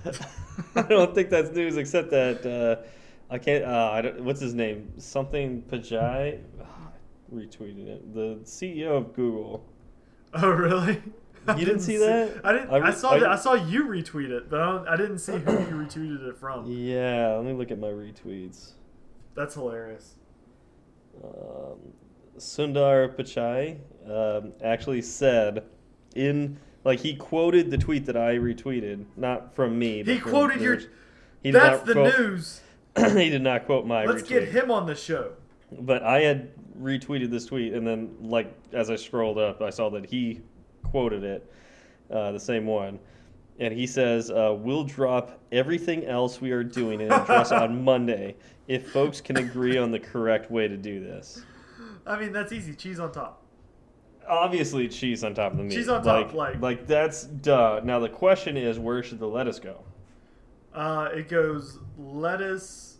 I don't think that's news, except that uh, I can't. Uh, I don't, what's his name? Something Pichai. retweeted it. The CEO of Google. Oh, really? I You didn't see see- that? I didn't. I I, saw. I- that, I saw you retweet it, but I, don't, I didn't see who you retweeted it from. Yeah, let me look at my retweets. That's hilarious. um, Sundar Pichai um, actually said in like he quoted the tweet that I retweeted, not from me. He from quoted your- He That's the quote- news. he did not quote my Let's retweet. get him on the show. But I had retweeted this tweet, and then like as I scrolled up, I saw that he quoted it, uh, the same one. And he says, uh, "We'll drop everything else we are doing and address on Monday if folks can agree on the correct way to do this." I mean, that's easy. Cheese on top. obviously cheese on top of the meat. Cheese on top, like- like that's duh. Now the question is, where should the lettuce go? Uh, it goes lettuce.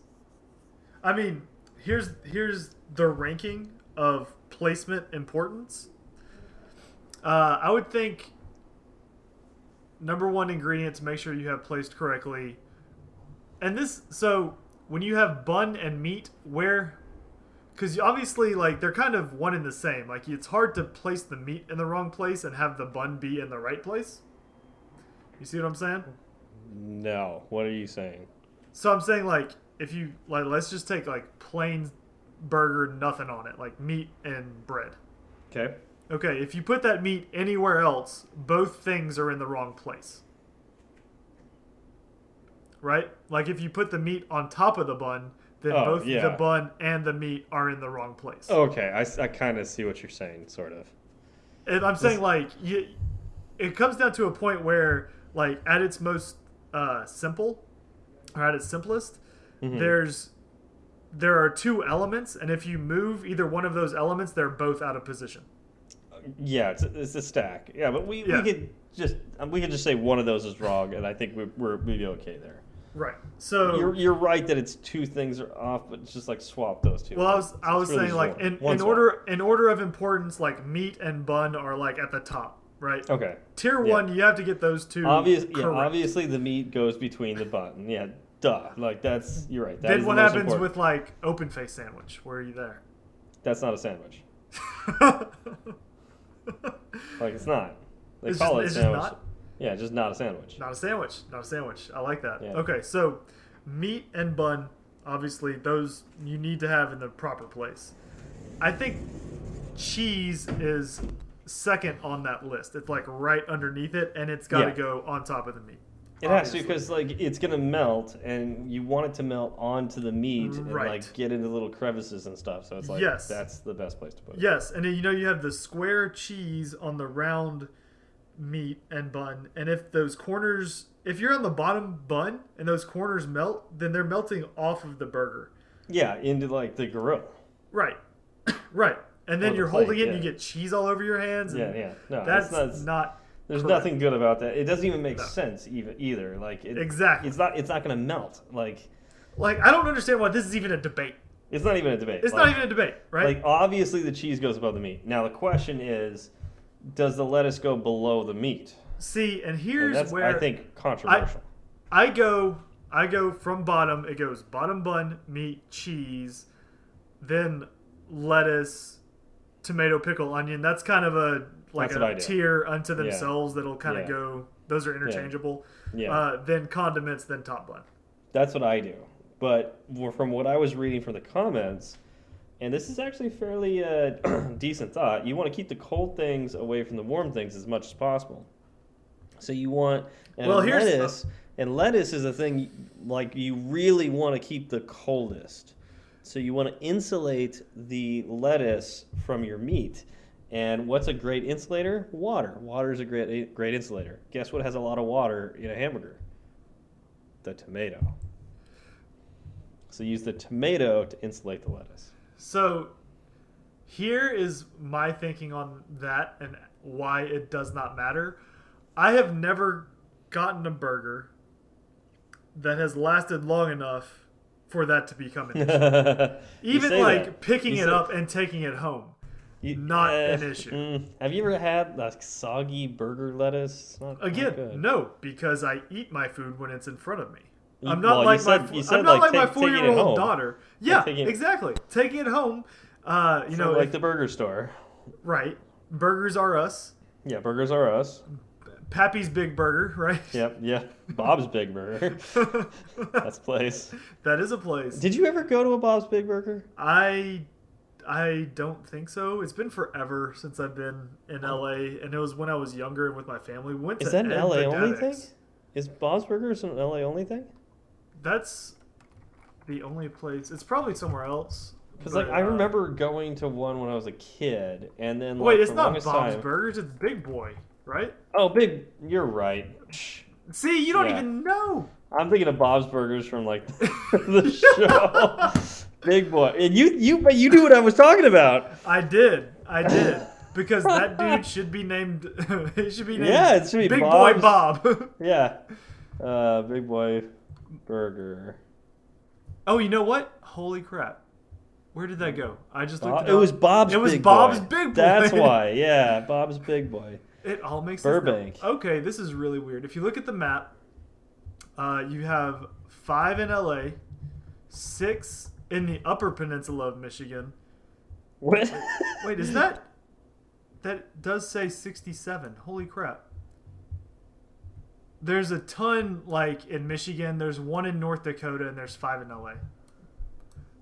I mean, here's here's the ranking of placement importance. Uh, I would think number one ingredients make sure you have placed correctly. And this so when you have bun and meat, where because obviously like they're kind of one and the same. Like it's hard to place the meat in the wrong place and have the bun be in the right place. You see what I'm saying? No. What are you saying? So I'm saying like if you like let's just take like plain burger nothing on it like meat and bread. Okay. Okay, if you put that meat anywhere else, both things are in the wrong place. Right? Like if you put the meat on top of the bun, then Oh, both yeah. the bun and the meat are in the wrong place. Okay, I, I kind of see what you're saying, sort of. And I'm saying like you, it comes down to a point where like at its most uh, simple or at its simplest, Mhm. there's there are two elements, and if you move either one of those elements, they're both out of position. Yeah, it's a, it's a stack. Yeah, but we, Yeah. we could just um, we could just say one of those is wrong, and I think we, we're we'd be okay there. Right. So You're, you're right that it's two things are off, but it's just like swap those two. well, I was I was really saying like in, in swap. order in order of importance, like meat and bun are like at the top, right? Okay. Tier Yeah. one, you have to get those two. Obvious, yeah, obviously the meat goes between the bun. Yeah, duh. Like that's you're right. That then what the happens important. with like open face sandwich? Where are you there? That's not a sandwich. Like it's not. They It's call just- it just sandwich. not? Yeah, just not a sandwich. Not a sandwich. Not a sandwich. I like that. Yeah. Okay, so meat and bun, obviously, those you need to have in the proper place. I think cheese is second on that list. It's like right underneath it, and it's got to Yeah. go on top of the meat. It has to because like it's gonna melt, and you want it to melt onto the meat and like get into little crevices and stuff. So it's like Yes. that's the best place to put it. Yes, and then you know you have the square cheese on the round meat and bun, and if those corners, if you're on the bottom bun and those corners melt, then they're melting off of the burger. Yeah, into like the grill. Right, right, and then Or the you're plate, holding it, and you yeah. get cheese all over your hands. And Yeah, yeah. No, that's that's not. There's correct. nothing good about that. It doesn't even make No. sense even either. Like it, Exactly. It's not. It's not gonna melt. Like like I don't understand why this is even a debate. it's not even a debate. It's Like- not even a debate, right? Like obviously the cheese goes above the meat. Now the question is, does the lettuce go below the meat? See, and And here's that's where I think controversial. I go I go from bottom. It goes bottom bun, meat, cheese, then lettuce, tomato, pickle, onion. That's kind of a like That's a tier unto themselves that'll kind of Yeah. go. Those are interchangeable. yeah, Uh, then condiments, then top bun. that's what I do. But from what I was reading from the comments, and this is actually fairly uh, decent thought, you want to keep the cold things away from the warm things as much as possible. So you want and Well, here's- lettuce, and lettuce is a thing like you really want to keep the coldest. So you want to insulate the lettuce from your meat. And what's a great insulator? Water. Water is a great eh, great insulator. Guess what has a lot of water in a hamburger? The tomato. So use the tomato to insulate the lettuce. So here is my thinking on that and why it does not matter. I have never gotten a burger that has lasted long enough for that to become an issue. Even like that. picking You it say- up and taking it home. You- not eh, an issue. mm, have you ever had like soggy burger lettuce? Not, not Again, good. no, because I eat my food when it's in front of me. You- I'm not well, like said- my said, I'm not like, like, take- my four year old daughter. Yeah, taking exactly. Taking it home. Uh, you know, like if- the burger store. right? Burgers are us. Yeah, burgers are us. Pappy's Big Burger, right? Yep, yeah. Bob's Big Burger. That's a place. that is a place. Did you ever go to a Bob's Big Burger? I I don't think so. It's been forever since I've been in Oh. LA, and it was when I was younger and with my family. We went Is to that an Ed LA only thing? Is Bob's Burgers an LA only thing? That's the only place. It's probably somewhere else. Because like I uh, remember going to one when I was a kid, and then like, Wait, it's not Bob's time- Burgers. It's Big Boy, right? Oh, big. You're right. See, you don't Yeah. even know. I'm thinking of Bob's Burgers from like the show. Big boy, and you you but you knew what I was talking about. I did. I did. Because that dude should be named. it should be named. Yeah, it should be Big Boy Bob. Yeah, uh, Big Boy Burger. oh, you know what? Holy crap! Where did that go? I just looked. Bob- it, it was Bob's. It was Big Bob's Boy. Big Boy. That's why. Yeah, Bob's Big Boy. It all makes sense. Burbank. Okay, this is really weird. If you look at the map, uh, you have five in LA, six in the Upper Peninsula of Michigan. What? Wait, is that? That does say 67. Holy crap. There's a ton like in Michigan. There's one in North Dakota, and there's five in LA.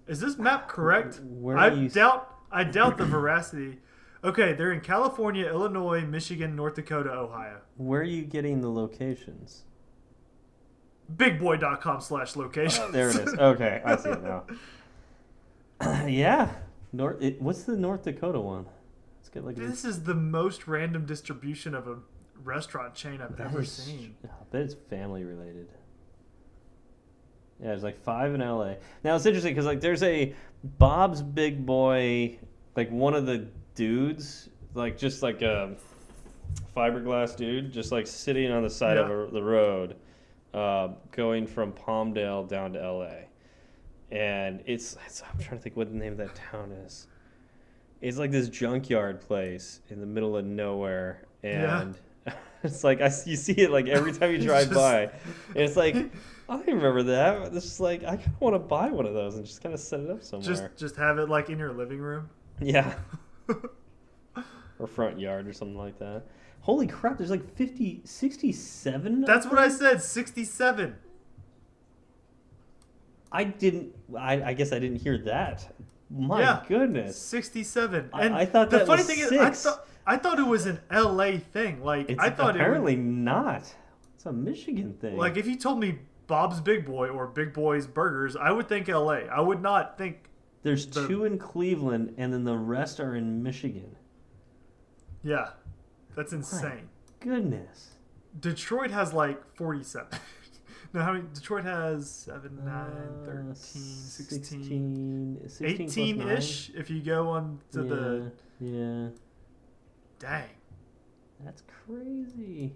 Is this map correct? Where I you doubt. I doubt the veracity. Okay, they're in California, Illinois, Michigan, North Dakota, Ohio. Where are you getting the locations? Bigboy.com slash location. Oh, there it is. Okay, I see it now. yeah, North. It, what's the North Dakota one? Let's get like. a- This is the most random distribution of a restaurant chain I've That ever is- seen. I bet it's family related. Yeah, there's like five in LA. Now it's interesting because like there's a Bob's Big Boy, like one of the dudes, like just like a fiberglass dude, just like sitting on the side of a, the road, uh, going from Palmdale down to LA, and it's, it's I'm trying to think what the name of that town is. It's like this junkyard place in the middle of nowhere, Yeah. and it's like I, you see it like every time you drive just- by, and it's like I remember that. It's just like I kind of want to buy one of those and just kind of set it up somewhere. Just just have it like in your living room. yeah, or front yard or something like that. Holy crap! There's like 50, 67. That's what I said. 67. I didn't. I, I guess I didn't hear that. My Yeah. goodness, 67. I- And I thought the that funny was thing is, I thought I thought it was an LA thing. Like it's I thought apparently it not. It's a Michigan thing. like if you told me Bob's Big Boy or Big Boy's Burgers, I would think LA. I would not think. There's the- two in Cleveland, and then the rest are in Michigan. Yeah, that's insane. Goodness. Detroit has like 47. no, how many? Detroit has 7, 9, uh, 13, 16, 16, 16 18 ish if you go on to the. Yeah, yeah. Dang, That's crazy.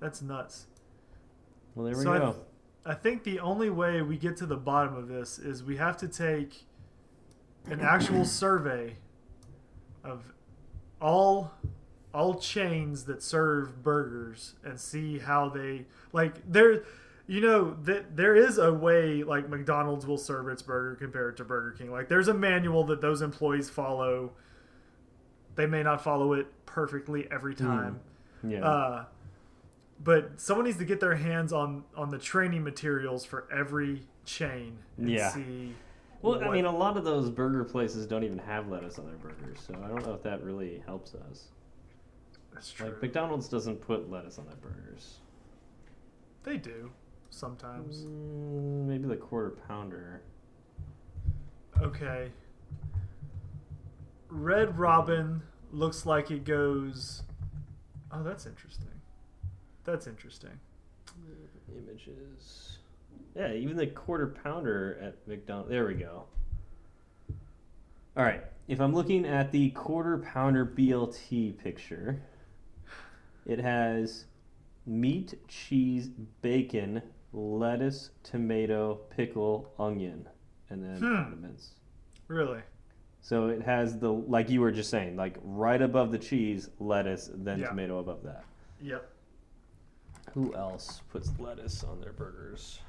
that's nuts. Well, there we So I- go. I think the only way we get to the bottom of this is we have to take an actual survey of all all chains that serve burgers and see how they like there you know that there is a way like McDonald's will serve its burger compared to Burger King like there's a manual that those employees follow they may not follow it perfectly every time yeah. uh, but someone needs to get their hands on on the training materials for every chain and Yeah. see. Well, I mean, a lot of those burger places don't even have lettuce on their burgers, so I don't know if that really helps us. that's true. Like McDonald's doesn't put lettuce on their burgers. they do sometimes. Mm, maybe the quarter pounder. Okay. Red Robin looks like it goes. Oh, that's interesting. That's interesting. Images. Yeah, even the quarter pounder at McDonald's. There we go. All right. If I'm looking at the quarter pounder BLT picture, it has meat, cheese, bacon, lettuce, tomato, pickle, onion, and then Hmm. condiments. Really? So it has the like you were just saying, like right above the cheese, lettuce, then Yeah. tomato above that. Yep. Who else puts lettuce on their burgers?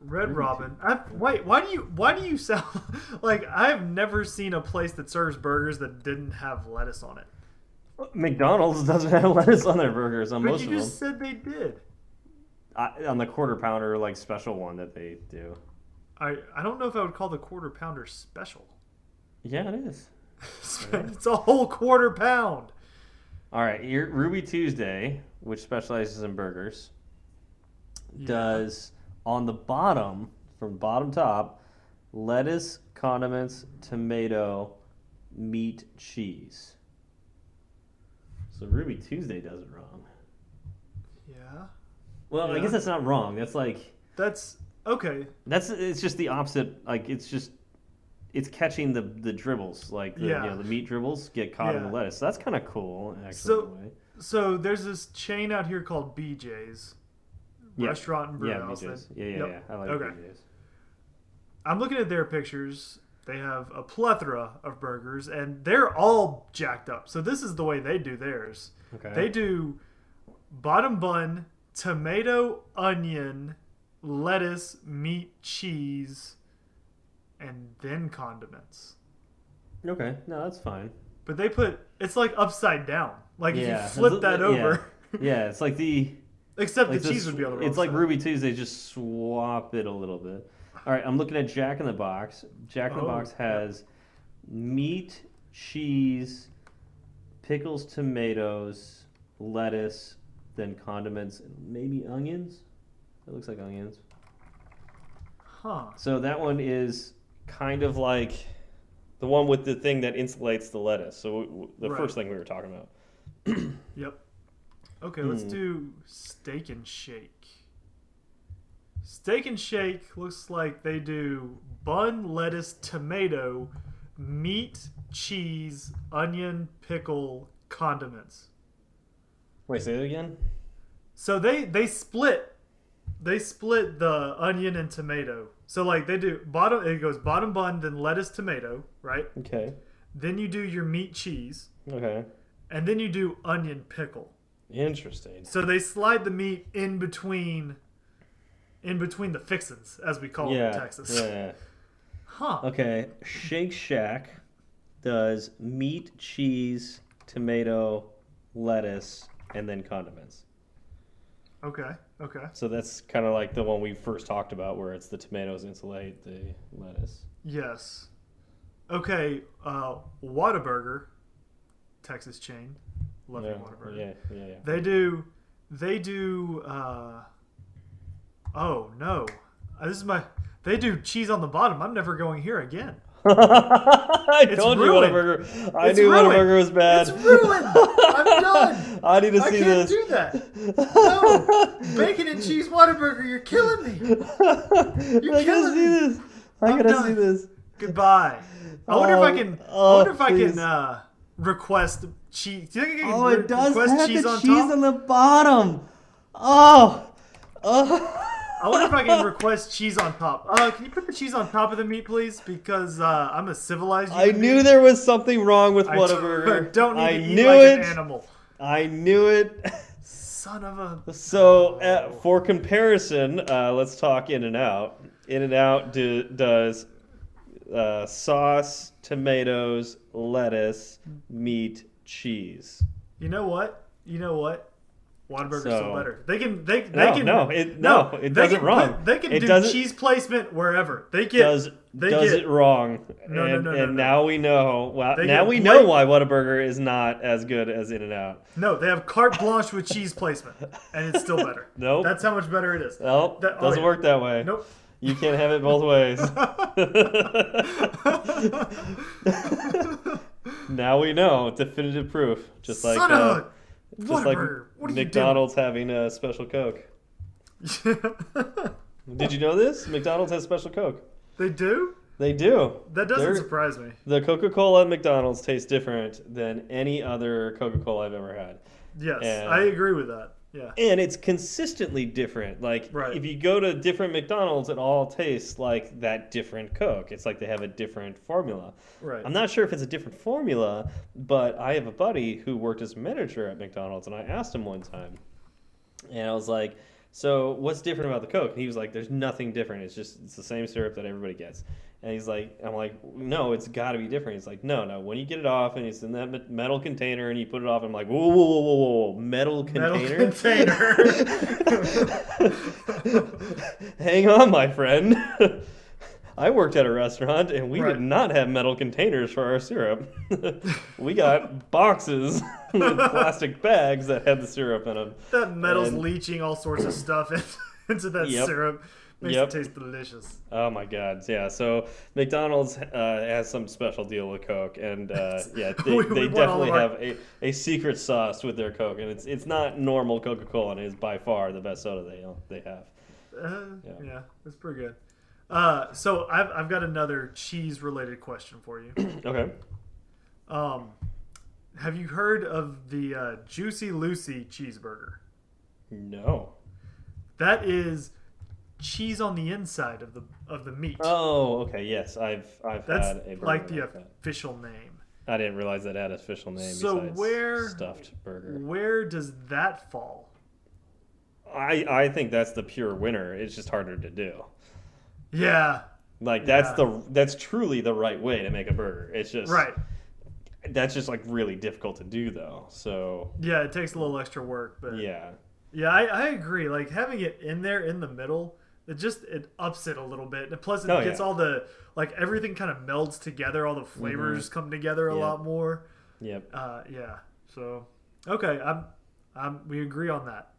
Red Robin. I, wait, why do you why do you sell like I've never seen a place that serves burgers that didn't have lettuce on it? McDonald's doesn't have lettuce on their burgers on But most of them. you just said they did. I, on the quarter pounder, like special one that they do. I I don't know if I would call the quarter pounder special. Yeah, it is. it's a whole quarter pound. All right, here Ruby Tuesday, which specializes in burgers, Yeah. does on the bottom, from bottom top, lettuce, condiments, tomato, meat, cheese. So Ruby Tuesday does it wrong. Yeah. Well, I guess that's not wrong. That's like That's okay. that's it's just the opposite. Like it's just it's catching the the dribbles, like the, Yeah. you know the meat dribbles get caught in the lettuce. So that's kind of cool, actually. So- in a way. So there's this chain out here called BJ's Yeah. restaurant and brew Yeah, house. Yeah, yeah, Yep. yeah. I like Okay. BJ's. I'm looking at their pictures. They have a plethora of burgers, and they're all jacked up. So this is the way they do theirs. Okay. They do bottom bun, tomato, onion, lettuce, meat, cheese, and then condiments. Okay, no, that's fine. But they put it's like upside down. Like Yeah, if you flip that over, Yeah, it's like the except like the cheese would be on the wrong It's like side. Ruby Tuesday, just swap it a little bit. All right, I'm looking at Jack in the Box. Jack in the Oh, Box has meat, cheese, pickles, tomatoes, lettuce, then condiments, maybe onions. It looks like onions. Huh. So that one is kind of like the one with the thing that insulates the lettuce. So the Right. first thing we were talking about. Yep. Okay, let's Hmm. do steak and shake. Steak and shake looks like they do bun, lettuce, tomato, meat, cheese, onion, pickle, condiments. Wait, say that again. So they they split they split the onion and tomato. So like they do bottom it goes bottom bun then lettuce tomato, right? Okay. Then you do your meat cheese Okay. and then you do onion pickle. Interesting. So they slide the meat in between, in between the fixins, as we call it in Texas. Yeah. Huh. Okay. Shake Shack does meat, cheese, tomato, lettuce, and then condiments. Okay. Okay. So that's kind of like the one we first talked about, where it's the tomatoes insulate the lettuce. Yes. Okay. Uh, Whataburger, Texas chain. Love yeah, your Whataburger. yeah, yeah, yeah. They do. They do. Uh, oh no! Uh, This is my. They do cheese on the bottom. I'm never going here again. I It's told you ruined. Whataburger. I It's knew ruined. Whataburger was bad. It's ruined. I'm done. I need to I see can't do that. No, bacon and cheese Whataburger. You're killing me. You're I gotta killing see me. this. I I'm gotta done. see this. Goodbye. I wonder if I can. I wonder if I can uh, request cheese. Do you think I can Oh, it does have cheese the on cheese top? on the bottom. Oh, oh. I wonder if I can request cheese on top. Uh, can you put the cheese on top of the meat, please? Because uh, I'm a civilized. I knew being. there was something wrong with I Whataburger. don't need I to eat knew like it. an animal. I knew it. Son of a. So, uh, for comparison, uh, let's talk In and Out. In and Out do, does uh, sauce, tomatoes, lettuce, meat, cheese. You know what? You know what? Whataburger's So- still better. They can. They, they No, can. no, it- no, it does it wrong. put- they can It do cheese placement wherever. They get. does they does get, it wrong. No, no, and, no, no, and no. now we know. Well, They now we know why Whataburger is not as good as In and Out. No, they have carte blanche with cheese placement, and it's still better. Nope. That's how much better it is. Nope, That- oh, doesn't yeah. work that way. Nope. You can't have it both ways. now we know definitive proof. Just like Son uh, a just like What McDonald's having a special Coke. doing? Did you know this? McDonald's has special Coke. they do? They do. That doesn't They're- surprise me. The Coca Cola at McDonald's tastes different than any other Coca Cola I've ever had. Yes, And- I agree with that. Yeah. And it's consistently different. Like, Right. if you go to different McDonald's, it all tastes like that different Coke. It's like they have a different formula. Right. I'm not sure if it's a different formula, but I have a buddy who worked as manager at McDonald's, and I asked him one time, and I was like, "So what's different about the Coke?" And he was like, "There's nothing different. It's just it's the same syrup that everybody gets." And he's like, "I'm like, no, it's got to be different." He's like, "No, no. When you get it off, and it's in that metal container, and you put it off, I'm like, whoa, whoa, whoa, whoa, whoa, metal Metal container." container. Hang on, my friend. I worked at a restaurant and we Right. did not have metal containers for our syrup. we got boxes with plastic bags that had the syrup in them. that metal's And- leaching all sorts of stuff into that Yep. syrup. Makes Yep. it taste delicious. Oh my god, yeah. So McDonald's uh, has some special deal with Coke, and uh, yeah, they, We- they we definitely our- have a, a secret sauce with their Coke, and it's it's not normal Coca Cola, and it is by far the best soda they they have. Uh, Yeah. yeah. that's pretty good. Uh, so I've, I've got another cheese related question for you. Okay. Um, have you heard of the uh, Juicy Lucy cheeseburger? No. That is cheese on the inside of the of the meat. Oh, okay. Yes, I've I've That's had a burger like the like that. official name. I didn't realize that had an official name So where- stuffed burger. Where does that fall? I I think that's the pure winner. It's just harder to do. Yeah, Like that's Yeah. the that's truly the right way to make a burger. It's just right. That's just like really difficult to do though. So Yeah, it takes a little extra work, but yeah, yeah, I, I agree. Like having it in there in the middle, it just it ups it a little bit. And plus, it Oh, gets yeah. all the like everything kind of melds together. All the flavors come together a Mm-hmm. Lot more. yep, Uh, yeah. So okay, I'm, I'm we agree on that.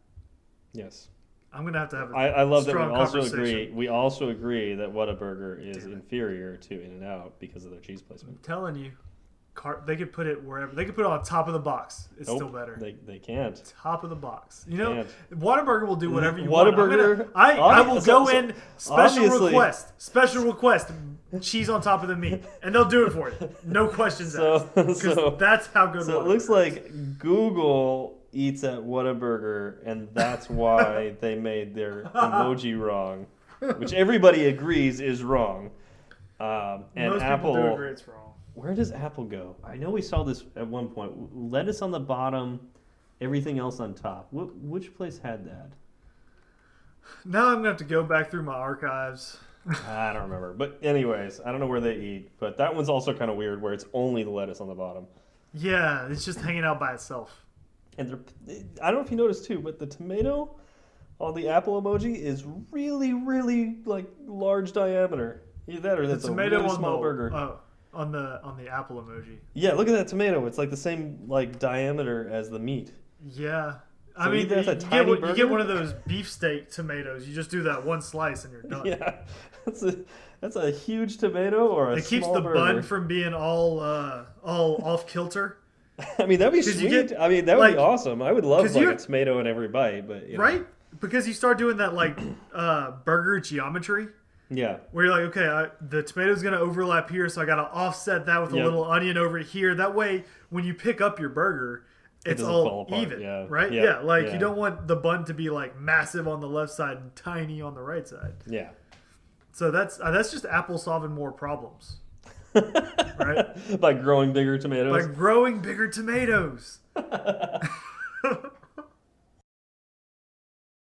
yes. I'm gonna have to have. A I, I love that we also agree. We also agree that Whataburger is inferior to In and Out because of their cheese placement. I'm telling you, car, they could put it wherever. They could put it on top of the box. It's still better. They they can't. top of the box. You know. Whataburger will do whatever you want. I'm Whataburger- I, I will go so- so in special obviously- request, special request, cheese on top of the meat, and they'll do it for you. No questions So- asked. Because so- that's how good. So it looks like Google eats at Whataburger, and that's why they made their emoji wrong, which everybody agrees is wrong. Um, and most Apple, agree it's wrong. Where does Apple go? I know we saw this at one point. Lettuce on the bottom, everything else on top. Wh- which place had that? Now I'm gonna have to go back through my archives. I don't remember. But anyways, I don't know where they eat. But that one's also kind of weird, where it's only the lettuce on the bottom. Yeah, it's just hanging out by itself. And they're, I don't know if you noticed too, but the tomato on the apple emoji is really, really like large diameter. Either that or The that's a really small the burger. oh, on the on the apple emoji. yeah, look at that tomato. It's like the same like diameter as the meat. Yeah. I mean, you, that's a you tiny get, you get one of those beefsteak tomatoes. You just do that one slice and you're done. Yeah, that's a that's a huge tomato or a It keeps the burger. bun from being all uh, all off kilter, I mean, that'd be sweet. get, I mean, that would be awesome. I would love like a tomato in every bite, but you know. right? Because you start doing that like uh, burger geometry, Yeah, where you're like, okay, I, the tomato's gonna overlap here, so I gotta offset that with a Yep. little onion over here. That way, when you pick up your burger, it's doesn't all even, yeah. right? Yep, Yeah, like yeah. you don't want the bun to be like massive on the left side and tiny on the right side. yeah. So that's uh, that's just Apple solving more problems, right? By growing bigger tomatoes. By growing bigger tomatoes.